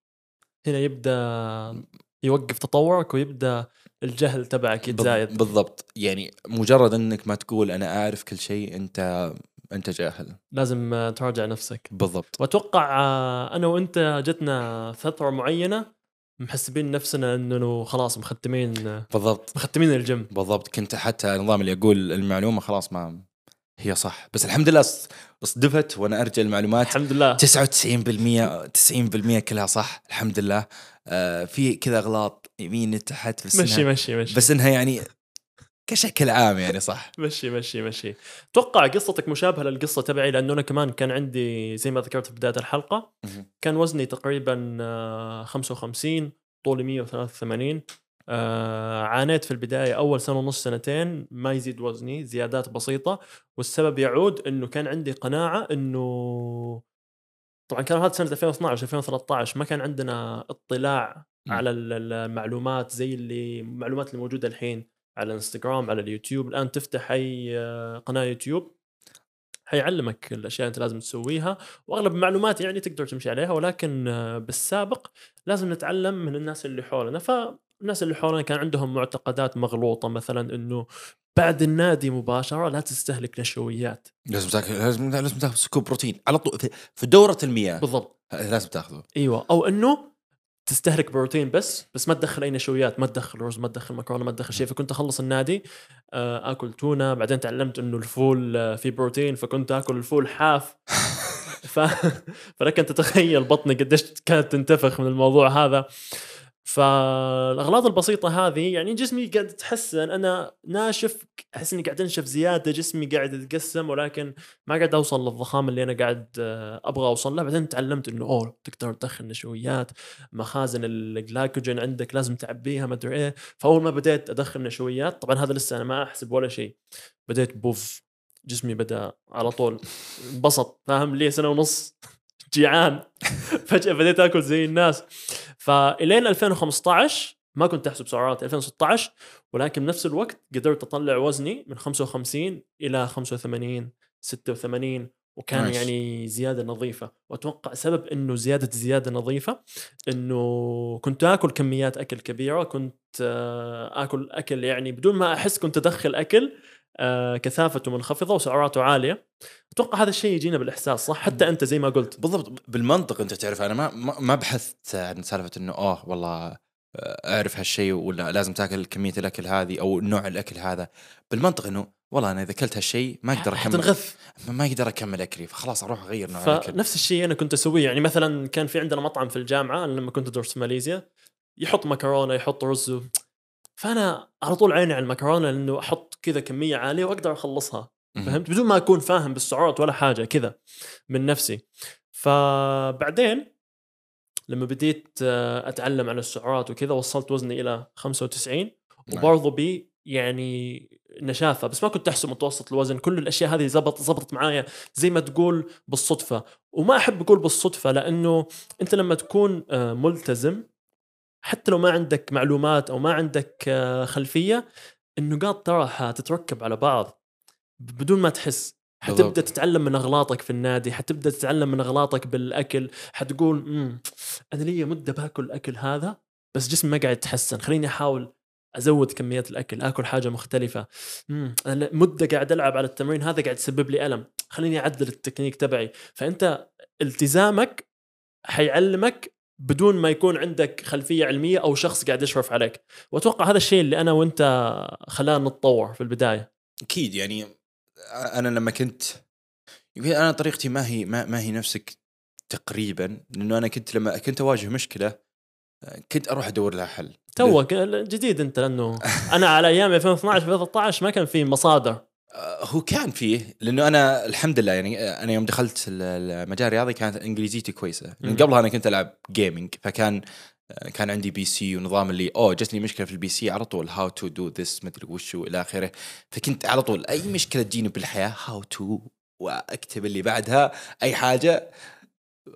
هنا يبدأ يوقف تطورك ويبدأ الجهل تبعك يتزايد. بال- بالضبط. يعني مجرد إنك ما تقول أنا أعرف كل شيء أنت أنت جاهل. لازم تراجع نفسك. بالضبط. وأتوقع أنا وأنت جتنا فترة معينة محسبين نفسنا إنه خلاص مختمين بالضبط. مختمين الجيم. بالضبط. كنت حتى نظام اللي أقول المعلومة خلاص ما هي صح. بس الحمد لله صدفت وأنا أرجع المعلومات. الحمد لله. 99% 90% كلها صح. الحمد لله. آه في كذا أغلاط يمين تحت بس مشي مشي مشي. بس إنها يعني كشكل عام يعني صح. مشي مشي مشي. أتوقع قصتك مشابهة للقصة تبعي لأنه أنا كمان كان عندي زي ما ذكرت في بداية الحلقة. كان وزني تقريبا آه، 55 طولي 183 آه عانيت في البداية أول سنة ونص سنتين ما يزيد وزني زيادات بسيطة والسبب يعود إنه كان عندي قناعة إنه طبعا كان هذا سنة 2012 2013 ما كان عندنا اطلاع. على ال- ال- المعلومات زي اللي المعلومات اللي موجودة الحين على الإنستغرام على اليوتيوب الآن تفتح أي آه، قناة يوتيوب حيعلمك الأشياء اللي أنت لازم تسويها وأغلب المعلومات يعني تقدر تمشي عليها ولكن آه، بالسابق لازم نتعلم من الناس اللي حولنا فالناس اللي حولنا كان عندهم معتقدات مغلوطة مثلا إنه بعد النادي مباشرة لا تستهلك نشويات. لازم تاكل لازم لازم تاخذ scoop بروتين. على طول في- في دورة المياه. بالضبط. لازم تاخذه. أيوه. أو إنه تستهلك بروتين بس بس ما تدخل أي نشويات ما تدخل رز ما تدخل مكرونة ما تدخل شيء. فكنت أخلص النادي آه، آكل تونة بعدين تعلمت إنه الفول آه، فيه بروتين فكنت آكل الفول حاف. ف... فلك أن تتخيل بطني قديش كانت تنتفخ من الموضوع هذا. فالأغلاط البسيطة هذه يعني جسمي قاعد يتحسن أنا ناشف أحس إني قاعد أنشف زيادة جسمي قاعد يتقسم ولكن ما قاعد أوصل للضخامة اللي أنا قاعد آه، أبغى أوصل لها. بعدين تعلمت إنه أوه تقدر تدخل نشويات مخازن الجلايكوجين عندك لازم تعبيها ما أدري إيه. فأول ما بديت ادخل نشويات طبعا هذا لسه أنا ما أحسب ولا شيء. بديت بوف جسمي بدأ على طول انبسط فاهم؟ لي سنة ونص. جيعان. فجأة بديت آكل زي الناس. فإلين 2015 ما كنت أحسب سعرات 2016 ولكن بنفس الوقت قدرت أطلع وزني من 55 إلى 85 86 وكان نايس. يعني زيادة نظيفة. وأتوقع سبب إنه زيادة زيادة نظيفة إنه كنت آكل كميات أكل كبيرة كنت آه، آكل أكل يعني بدون ما أحس كنت أدخل أكل كثافته منخفضه وسعراته عالية. أتوقع هذا الشيء يجينا بالإحساس صح؟ حتى أنت زي ما قلت. بالضبط. بالمنطق أنت تعرف أنا ما ما, بحثت عن سالفة إنه آه والله آه، أعرف هالشيء ولا لازم تأكل كمية الأكل هذه أو نوع الأكل هذا. بالمنطق إنه والله أنا إذا أكلت هالشيء ما أقدر أكمل. حتنغث. ما أقدر أكمل أكلي فخلاص أروح أغير نوع الأكل. فنفس الشيء أنا كنت أسويه. يعني مثلا كان في عندنا مطعم في الجامعة لما كنت أدرس في ماليزيا يحط مكرونة يحط رز فأنا على طول عيني على المكرونة لأنه أحط كذا كمية عالية وأقدر أخلصها. فهمت بدون ما أكون فاهم بالسعرات ولا حاجة كذا من نفسي فبعدين لما بديت آه، أتعلم عن السعرات وكذا وصلت وزني إلى 95 نعم. وبرضه بي يعني نشافة بس ما كنت أحسب متوسط الوزن كل الأشياء هذه زبط زبطت معايا زي ما تقول بالصدفة وما أحب أقول بالصدفة لأنه أنت لما تكون آه، ملتزم حتى لو ما عندك معلومات أو ما عندك آه، خلفية النقاط ترى حتتركب على بعض. بدون ما تحس. حتبدأ بالضبط. تتعلم من أغلاطك في النادي حتبدأ تتعلم من أغلاطك بالأكل. حتقول امم أنا لي مدة باكل الاكل هذا بس جسمي ما قاعد يتحسن. خليني أحاول أزود كميات الأكل آكل حاجة مختلفة. امم أنا مدة قاعد ألعب على التمرين هذا قاعد يسبب لي ألم. خليني أعدل التكنيك تبعي. فأنت التزامك حيعلمك بدون ما يكون عندك خلفية علمية أو شخص قاعد يشرف عليك. وأتوقع هذا الشيء اللي أنا وأنت خلانا نتطور في البداية. أكيد يعني أنا لما كنت يمكن أنا طريقتي ما هي ما, ما هي نفسك تقريبا لأنه أنا كنت لما كنت أواجه مشكلة كنت أروح أدور لها حل. توك جديد أنت لأنه أنا على أيام 2012 2013 ما كان في مصادر. هو كان فيه لأنه أنا الحمد لله يعني آه، أنا يوم دخلت ال- المجال الرياضي كانت إنجليزيتي كويسة. من. قبلها أنا كنت ألعب gaming فكان آه، كان عندي PC ونظام اللي أوه جتني مشكلة في ال PC على طول how to do this مدري وشو إلى آخره. فكنت على طول أي مشكلة تجيني بالحياة؟ how to وأكتب اللي بعدها أي حاجة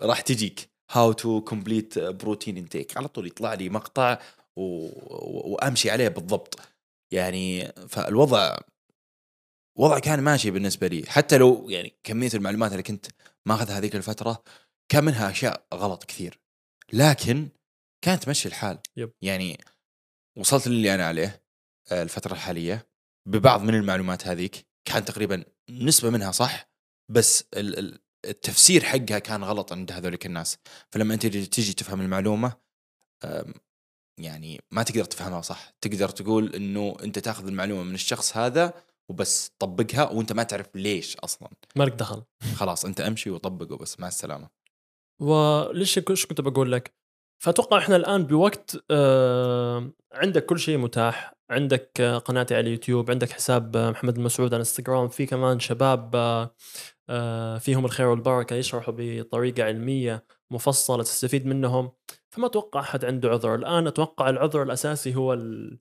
راح تجيك. how to complete protein intake على طول يطلع لي مقطع و... و... وأمشي عليه بالضبط. يعني فالوضع وضع كان ماشي بالنسبة لي. حتى لو يعني كمية المعلومات اللي كنت ماخذها هذيك الفترة كان منها أشياء غلط كثير. لكن كانت تمشي الحال. يب. يعني وصلت للي أنا عليه آه، الفترة الحالية. ببعض من المعلومات هذيك كان تقريبا نسبة منها صح بس ال- ال- التفسير حقها كان غلط عند هذوليك الناس. فلما أنت تجي تفهم المعلومة يعني ما تقدر تفهمها صح. تقدر تقول إنه أنت تاخذ المعلومة من الشخص هذا وبس تطبقها وانت ما تعرف ليش أصلا. مالك دخل. خلاص انت امشي وطبق وبس مع السلامة. وليش إيش كنت بقول لك؟ فأتوقع إحنا الآن بوقت آه عندك كل شيء متاح، عندك آه قناتي على اليوتيوب، عندك حساب آه محمد المسعود على إنستغرام، في كمان شباب آه فيهم الخير والبركة يشرحوا بطريقة علمية مفصلة تستفيد منهم، فما أتوقع أحد عنده عذر، الآن أتوقع العذر الأساسي هو ال...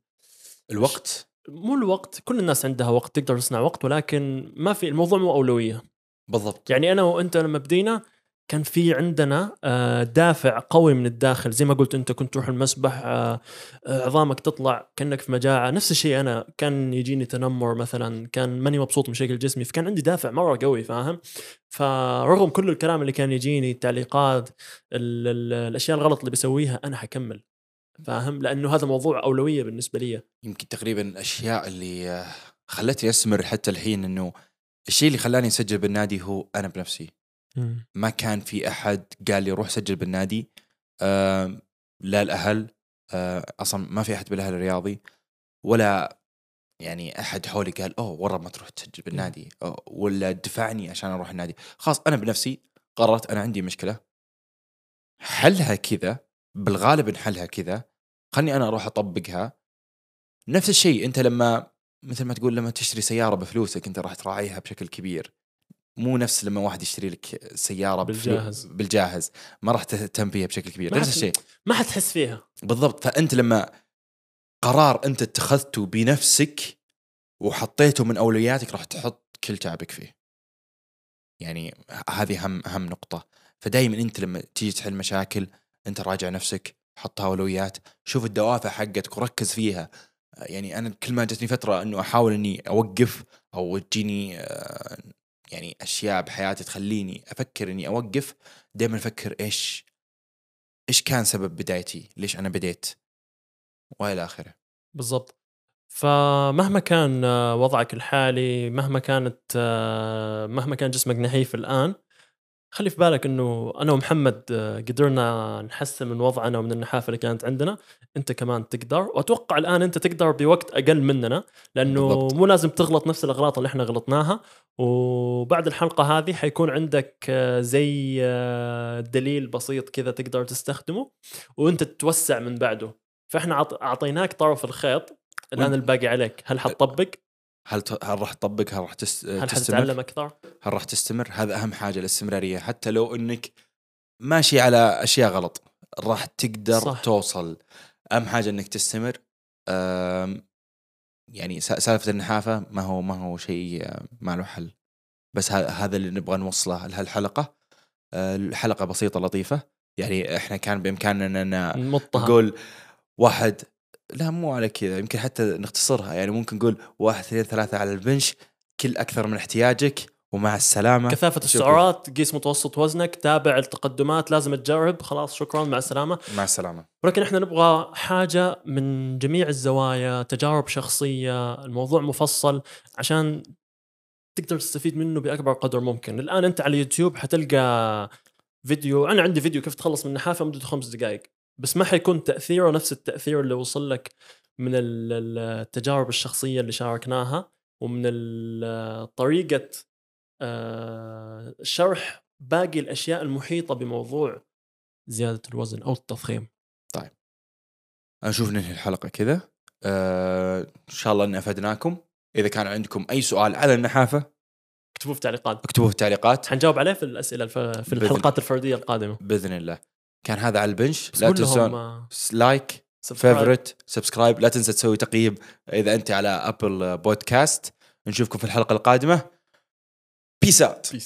الوقت. مو الوقت، كل الناس عندها وقت تقدر تصنع وقت ولكن ما في الموضوع مو أولوية. بالضبط. يعني أنا وأنت لما بدينا كان في عندنا آه، دافع قوي من الداخل زي ما قلت أنت كنت تروح المسبح آه، آه، عظامك تطلع كأنك في مجاعة. نفس الشيء أنا كان يجيني تنمر مثلا كان ماني مبسوط من شكل جسمي فكان عندي دافع مرة قوي فاهم؟ فرغم كل الكلام اللي كان يجيني التعليقات ال ال الأشياء الغلط اللي بسويها أنا حكمل. فاهم؟ لأنه هذا موضوع أولوية بالنسبة لي. يمكن تقريبا الأشياء اللي آه، خلتني أستمر حتى الحين إنه الشيء اللي خلاني أسجل بالنادي هو أنا بنفسي. ما كان في أحد قال لي روح سجل بالنادي. آه لا الأهل آه أصلا ما في أحد بالأهل الرياضي ولا يعني أحد حولي قال أوه ورا ما تروح تسجل بالنادي. ولا دفعني عشان أروح النادي. خلاص أنا بنفسي قررت أنا عندي مشكلة. حلها كذا بالغالب إن حلها كذا خلني أنا أروح أطبقها. نفس الشيء أنت لما مثل ما تقول لما تشتري سيارة بفلوسك أنت راح تراعيها بشكل كبير. مو نفس لما واحد يشتري لك سيارة بالجاهز. بالجاهز. ما راح تهتم فيها بشكل كبير. نفس الشيء. ما حتحس فيها. بالضبط. فأنت لما قرار أنت اتخذته بنفسك وحطيته من أولوياتك راح تحط كل تعبك فيه. يعني هذه أهم أهم نقطة. فدائما أنت لما تيجي تحل مشاكل أنت راجع نفسك حطها اولويات شوف الدوافع حقتك وركز فيها. يعني أنا كل ما جتني فترة إنه أحاول إني أوقف أو تجيني آه، يعني أشياء بحياتي تخليني أفكر إني أوقف دائما أفكر إيش إيش كان سبب بدايتي؟ ليش أنا بديت؟ وإلى آخره. بالضبط. فمهما كان آه، وضعك الحالي مهما كانت آه، مهما كان جسمك نحيف الآن خلي في بالك إنه أنا ومحمد آه، قدرنا نحسن من وضعنا ومن النحافة اللي كانت عندنا. أنت كمان تقدر. وأتوقع الآن أنت تقدر بوقت أقل مننا لأنه بالضبط. مو لازم تغلط نفس الأغلاط اللي إحنا غلطناها. وبعد الحلقة هذه حيكون عندك آه، زي آه، دليل بسيط كذا تقدر تستخدمه وأنت تتوسع من بعده. فإحنا عط- أعطيناك طرف الخيط. الآن الباقي عليك. هل حتطبق؟ هل ت- هل راح تطبق؟ هل راح تس... هل تستمر؟ حتتعلم أكثر؟ هل راح تستمر؟ هذا أهم حاجة الاستمرارية. حتى لو إنك ماشي على أشياء غلط راح تقدر صح. توصل. أهم حاجة إنك تستمر. أم، يعني سالفة النحافة ما هو ما هو شيء ما له حل. بس ه- هذا اللي نبغى نوصله. لهالحلقه آه، الحلقة بسيطة لطيفة. يعني إحنا كان بإمكاننا إن نقول واحد لا مو على كذا يمكن حتى نختصرها. يعني ممكن نقول واحد اثنين ثلاثة على البنش كل أكثر من احتياجك ومع السلامة. كثافة. السعرات قيس متوسط وزنك تابع التقدمات لازم تجرب. خلاص شكرا مع السلامة. مع السلامة. ولكن إحنا نبغى حاجة من جميع الزوايا تجارب شخصية الموضوع مفصل عشان تقدر تستفيد منه بأكبر قدر ممكن. الآن أنت على اليوتيوب حتلقى فيديو. أنا عندي فيديو كيف تخلص من النحافة مدته خمس دقائق بس ما حيكون تأثيره نفس التأثير اللي وصل لك من ال- ال- التجارب الشخصية اللي شاركناها ومن طريقة آه، شرح باقي الأشياء المحيطة بموضوع زيادة الوزن أو التضخيم. أنا أشوف ننهي الحلقة كذا. آه إن شاء الله إني أفدناكم. إذا كان عندكم أي سؤال على النحافة اكتبوه في التعليقات اكتبوه في التعليقات حنجاوب عليه في الأسئلة الف... في الحلقات الفردية القادمة. بإذن الله. كان هذا على ال bench. لا تنسون like. favorite subscribe لا تنسى تسوي تقييم إذا أنت على Apple Podcast نشوفكم في الحلقة القادمة. peace out